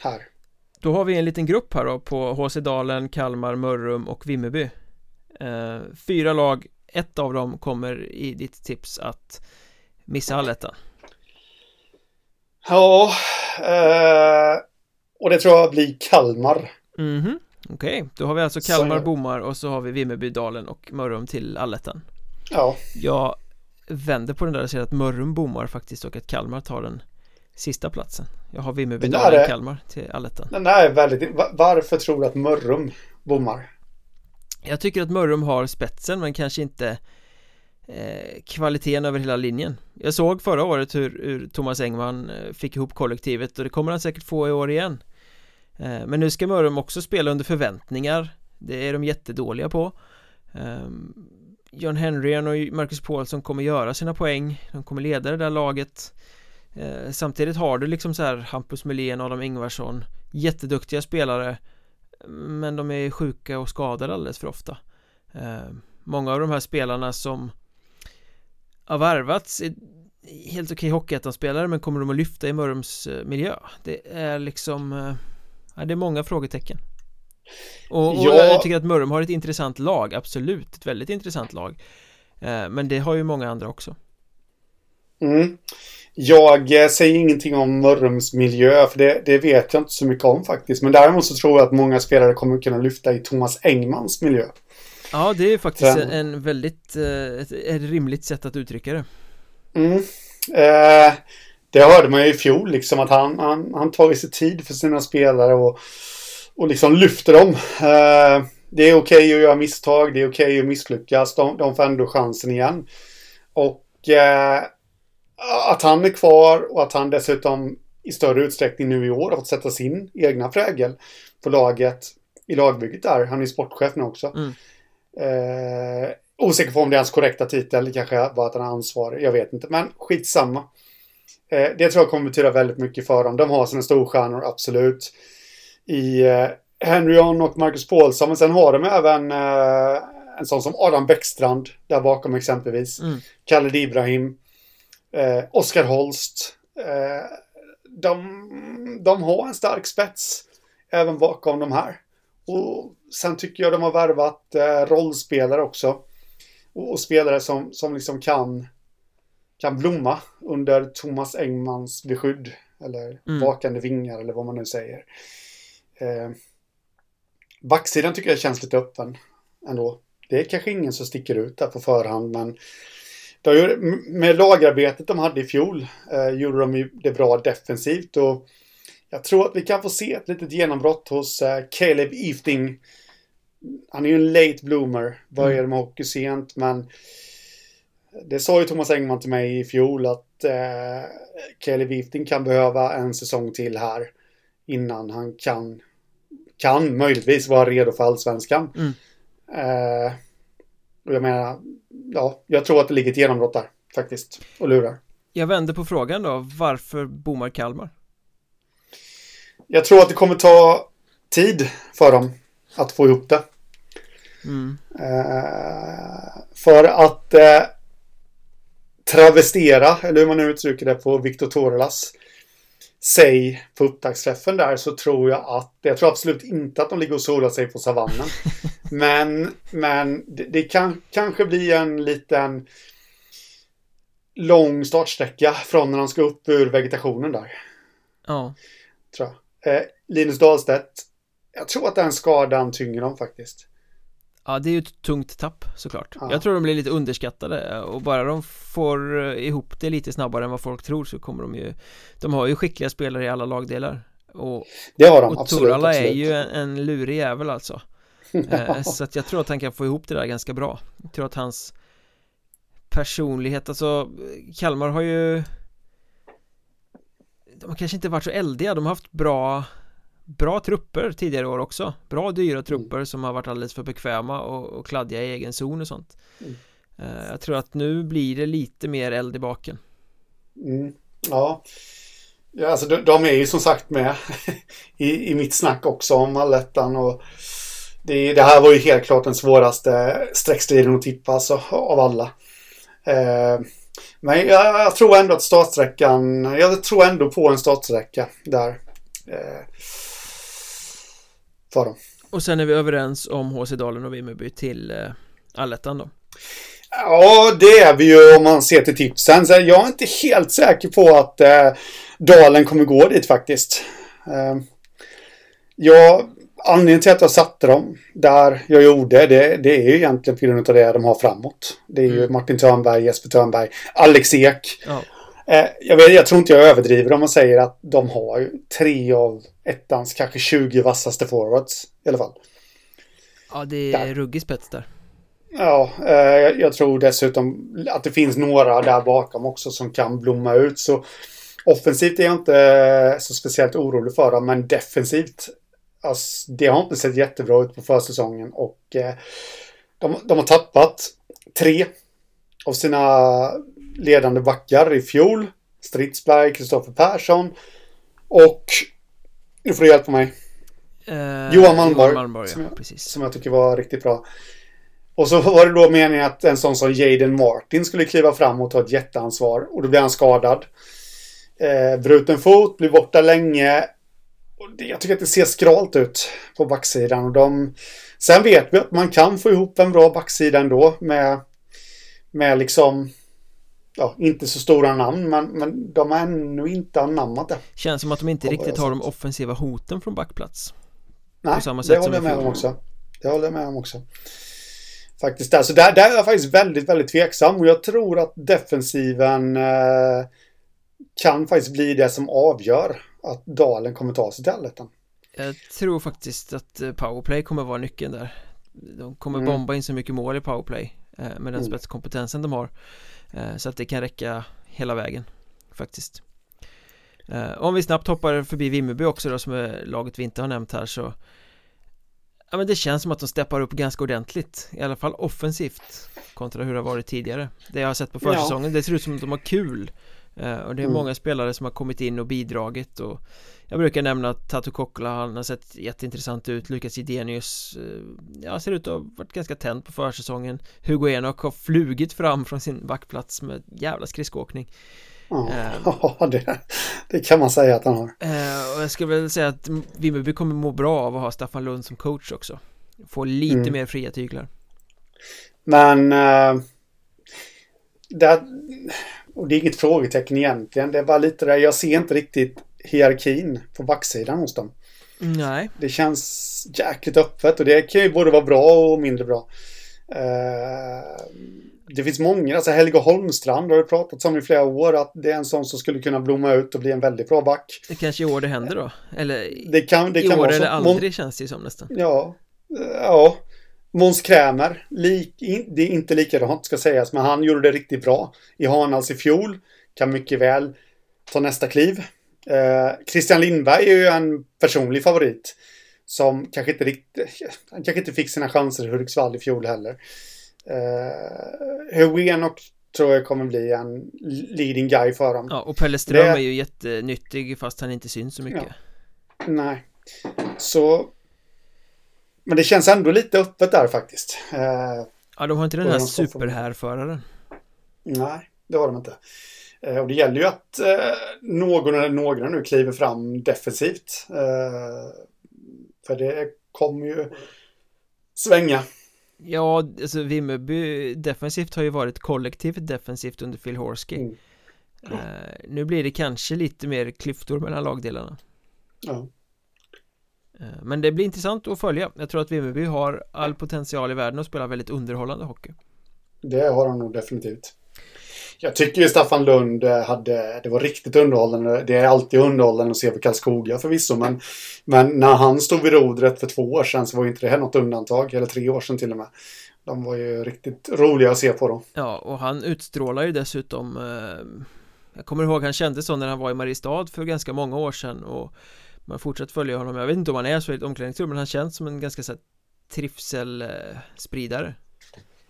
här. Då har vi en liten grupp här då på HC Dalen, Kalmar, Mörrum och Vimmerby eh, Fyra lag, ett av dem kommer i ditt tips att missa allettan Ja, eh, och det tror jag blir Kalmar. Mm okej, okay. då har vi alltså Kalmar, så... Bommar och så har vi Vimmerby, Dalen och Mörrum till allettan Ja. Jag vänder på den där och säger att Mörrum bommar faktiskt och att Kalmar tar den sista platsen. Jag har Vimmerby, Dalen, Kalmar till allettan Den där är väldigt, varför tror du att Mörrum bommar? Jag tycker att Mörrum har spetsen men kanske inte eh, kvaliteten över hela linjen. Jag såg förra året hur, hur Thomas Engman eh, fick ihop kollektivet och det kommer han säkert få i år igen. Eh, Men nu ska Mörrum också spela under förväntningar. Det är de jättedåliga på. Eh, John Henryen och Marcus Paulsson kommer göra sina poäng. De kommer leda det där laget. Eh, samtidigt har du liksom så här Hampus Melén, Adam Ingvarsson. Jätteduktiga spelare. Men de är sjuka och skadade alldeles för ofta. Eh, Många av de här spelarna som Har värvats är helt okej hockeyettan-spelare men kommer de att lyfta i Mörrums eh, miljö? Det är liksom eh, Ja, det är många frågetecken. Och, och ja. jag tycker att Mörrum har ett intressant lag, absolut, ett väldigt intressant lag. Men det har ju många andra också mm. Jag eh, säger ingenting om Mörrums miljö, för det, det, vet jag inte så mycket om faktiskt. Men däremot så tror jag att många spelare kommer kunna lyfta i Thomas Engmans miljö. Ja, det är faktiskt Sen... en väldigt, eh, ett, ett rimligt sätt att uttrycka det. Mm. Eh, det hörde man ju i fjol, liksom att han, han, han tagit sig tid för sina spelare och, och liksom lyfter dem. Eh, det är okej okay att göra misstag, det är okej okay att misslyckas. De, de får ändå chansen igen. Och eh, att han är kvar och att han dessutom i större utsträckning nu i år har fått sätta sin egna prägel på laget i lagbygget där. Han är sportchef nu också. Mm. Eh, osäker på om det är hans korrekta titel. Det kanske var att han är ansvarig. Jag vet inte. Men skitsamma. Eh, det tror jag kommer betyda väldigt mycket för dem. De har sina storstjärnor, absolut. I eh, Henryon och Marcus Paulsson. Men sen har de även eh, en sån som Adam Bäckstrand där bakom exempelvis. Mm. Khaled Ibrahim. Eh, Oskar Holst. Eh, de, de har en stark spets även bakom de här. Och sen tycker jag de har värvat eh, rollspelare också. Och, och, spelare som, som liksom kan, kan blomma under Thomas Engmans beskydd. Eller mm. vakande vingar eller vad man nu säger. Eh, backsidan tycker jag känns lite öppen ändå. Det är kanske ingen som sticker ut där på förhand men de, med lagarbetet de hade i fjol eh, gjorde de ju det bra defensivt och jag tror att vi kan få se ett litet genombrott hos eh, Caleb Efting. Han är ju en late bloomer, började mm. med hockey sent men det sa ju Thomas Engman till mig i fjol att eh, Caleb Efting kan behöva en säsong till här innan han kan kan möjligtvis vara redo för allsvenskan. Mm. Eh, och jag menar, ja, jag tror att det ligger ett genombrott där faktiskt och lurar. Jag vänder på frågan då, varför bommar Kalmar? Jag tror att det kommer ta tid för dem att få ihop det. Mm. Eh, för att eh, travestera, eller hur man nu uttrycker det, på Viktor Torelas sig på upptaktsträffen där så tror jag att, jag tror absolut inte att de ligger och solar sig på savannen. men, men det, det, kan kanske bli en liten lång startsträcka från när de ska upp ur vegetationen där. Ja. Tror jag. Eh, Linus Dahlstedt, jag tror att den skadan tynger dem faktiskt. Ja, det är ju ett tungt tapp såklart ja. Jag tror de blir lite underskattade och bara de får eh, ihop det lite snabbare än vad folk tror så kommer de ju De har ju skickliga spelare i alla lagdelar och, Det har de, och absolut, absolut. är ju en, en lurig jävel alltså eh, Så att jag tror att han kan få ihop det där ganska bra. Jag tror att hans personlighet, alltså Kalmar har ju De har kanske inte varit så eldiga, de har haft bra bra trupper tidigare år också. Bra dyra trupper mm. som har varit alldeles för bekväma och, och kladdiga i egen zon och sånt. Mm. uh, Jag tror att nu blir det lite mer eld i baken. Mm. Ja. Ja, alltså de, de, är ju som sagt med i, i mitt snack också om allettan och det, det, här var ju helt klart den svåraste streckstriden att tippa alltså, av alla. Eh, men jag, jag, tror ändå att startsträckan, jag tror ändå på en startsträcka där. Eh, för dem. Och sen är vi överens om HC Dalen och Vimmerby till eh, allettan då? Ja, det är vi ju om man ser till tipsen. Så jag är inte helt säker på att eh, Dalen kommer gå dit faktiskt. Eh, jag, anledningen till att jag satte dem där jag gjorde det, det är ju egentligen på grund av det de har framåt. Det är ju mm. Martin Törnberg, Jesper Törnberg, Alex Ek. Ja. Eh, jag, vet, jag tror inte jag överdriver om man säger att de har tre av ettans kanske 20 vassaste forwards i alla fall. Ja, det är där. ruggig spets där. Ja, eh, jag tror dessutom att det finns några där bakom också som kan blomma ut. Så offensivt är jag inte så speciellt orolig för dem, men defensivt. Alltså, det har inte sett jättebra ut på försäsongen och eh, de, de har tappat tre av sina ledande backar i fjol. Stridsberg, Kristoffer Persson och nu får du hjälpa mig. Uh, Johan Malmborg. Malmborg som, jag, precis. som jag tycker var riktigt bra. Och så var det då meningen att en sån som Jaden Martin skulle kliva fram och ta ett jätteansvar. Och då blev han skadad. Eh, bruten fot, blir borta länge. Jag tycker att det ser skralt ut på backsidan. Och de, sen vet vi att man kan få ihop en bra backsida ändå med, med liksom ja, inte så stora namn men, men de har ännu inte anammat det. Känns som att de inte riktigt har de offensiva hoten från backplats. Nej, på samma sätt det håller jag med om också. Det håller jag med om också. Faktiskt där. Så där, där är jag faktiskt väldigt, väldigt tveksam och jag tror att defensiven eh, kan faktiskt bli det som avgör att Dalen kommer ta sig till allettan. Jag tror faktiskt att eh, powerplay kommer vara nyckeln där. De kommer mm. bomba in så mycket mål i powerplay eh, med den mm. spetskompetensen de har. Eh, så att det kan räcka hela vägen faktiskt Om vi snabbt hoppar förbi Vimmerby också då som är laget vi inte har nämnt här så Ja men det känns som att de steppar upp ganska ordentligt I alla fall offensivt Kontra hur det har varit tidigare Det jag har sett på försäsongen, ja. det ser ut som att de har kul Och det är mm. många spelare som har kommit in och bidragit och Jag brukar nämna att Tatu Kokkola, han har sett jätteintressant ut Lukas Idenius Ja, ser ut att ha varit ganska tänd på försäsongen Hugo Enok har flugit fram från sin backplats med jävla skridskoåkning Ja, uh, det, det, kan man säga att han har. Och jag skulle väl säga att Vimmerby kommer må bra av att ha Staffan Lund som coach också. Få lite mm. mer fria tyglar. Men uh, det, och det är inget frågetecken egentligen. Det är bara lite där, jag ser inte riktigt hierarkin på backsidan hos dem. Nej. Det känns jäkligt öppet och det kan ju både vara bra och mindre bra. Uh, det finns många, alltså Helge Holmstrand har det pratats om i flera år att det är en sån som skulle kunna blomma ut och bli en väldigt bra back. Det kanske i år det händer då? Eller det kan, det i kan år vara eller så. aldrig Mon, känns det ju som nästan. ja, ja. Måns Krämer, lik, det är inte likadant ska sägas, men han gjorde det riktigt bra i Hanals i fjol. Kan mycket väl ta nästa kliv. Eh, Christian Lindberg är ju en personlig favorit. Som kanske inte riktigt, han kanske inte fick sina chanser i Hudiksvall i fjol heller. Eh, Hugenok tror jag kommer bli en leading guy för dem. Ja, och Pelle Ström Det- är ju jättenyttig fast han inte syns så mycket. Nej. Så... Men det känns ändå lite öppet där faktiskt. Eh, Ja, de har inte den här superhärföraren. nej, det har de inte. Eh, och det gäller ju att eh, någon eller några nu kliver fram defensivt. För det kommer ju svänga. Ja, alltså Vimmerby defensivt har ju varit kollektivt defensivt under Phil Horsky. Mm. Eh, nu blir det kanske lite mer klyftor mellan lagdelarna. Ja. Eh, men det blir intressant att följa. Jag tror att Vimmerby har all potential i världen att spela väldigt underhållande hockey. Det har han nog definitivt. Jag tycker ju Staffan Lund eh, hade, det var riktigt underhållande. Det är alltid underhållande att se på Karlskoga förvisso, men, men när han stod vid rodret för två år sedan så var ju inte det här något undantag, eller tre år sedan till och med. De var ju riktigt roliga att se på dem. Ja, och han utstrålar ju dessutom eh, Jag kommer ihåg han kände så när han var i Mariestad för ganska många år sedan och Man fortsatt följa honom, jag vet inte om han är så i ett omklädningsrum men han känns som en ganska så här, trivselspridare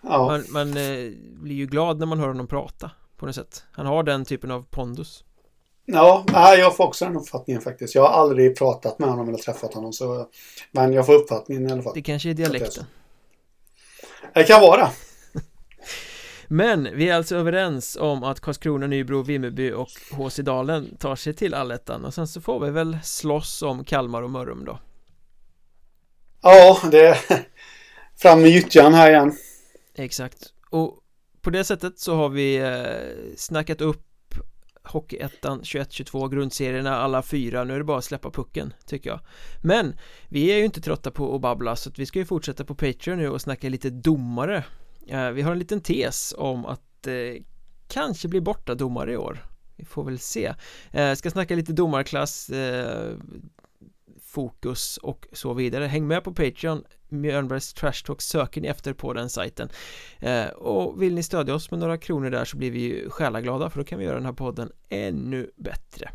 Ja, Man, man eh, blir ju glad när man hör honom prata på något sätt Han har den typen av pondus ja jag får också den uppfattningen faktiskt. Jag har aldrig pratat med honom eller träffat honom, så, men jag får uppfattningen i alla fall. Det kanske är dialekten Det kan vara det. Men vi är alltså överens om att Karlskrona, Nybro, Vimmerby och HC Dalen tar sig till allettan. Och sen så får vi väl slåss om Kalmar och Mörrum då. Ja, det är fram med gyttjan här igen. Exakt. Och på det sättet så har vi eh, snackat upp Hockeyettan 21-22 grundserierna alla fyra. Nu är det bara att släppa pucken tycker jag. Men vi är ju inte trötta på att babbla så att vi ska ju fortsätta på Patreon nu och snacka lite domare Eh, vi har en liten tes om att eh, kanske bli borta domare i år. Vi får väl se. Eh, Ska snacka lite domarklass eh, Fokus och så vidare. Häng med på Patreon. Mjörnbergs Trash Talk söker ni efter på den sajten. Eh, Och vill ni stödja oss med några kronor där så blir vi ju själaglada för då kan vi göra den här podden ännu bättre.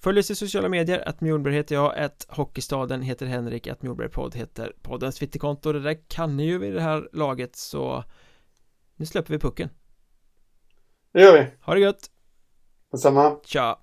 Följ oss i sociala medier, att Mjolberg heter jag, att Hockeystaden heter Henrik, att Mjolbergpodd heter poddens Twitterkonto. Det där kan ni ju vid det här laget så nu släpper vi pucken Det gör vi. Ha det gött, Detsamma. tja!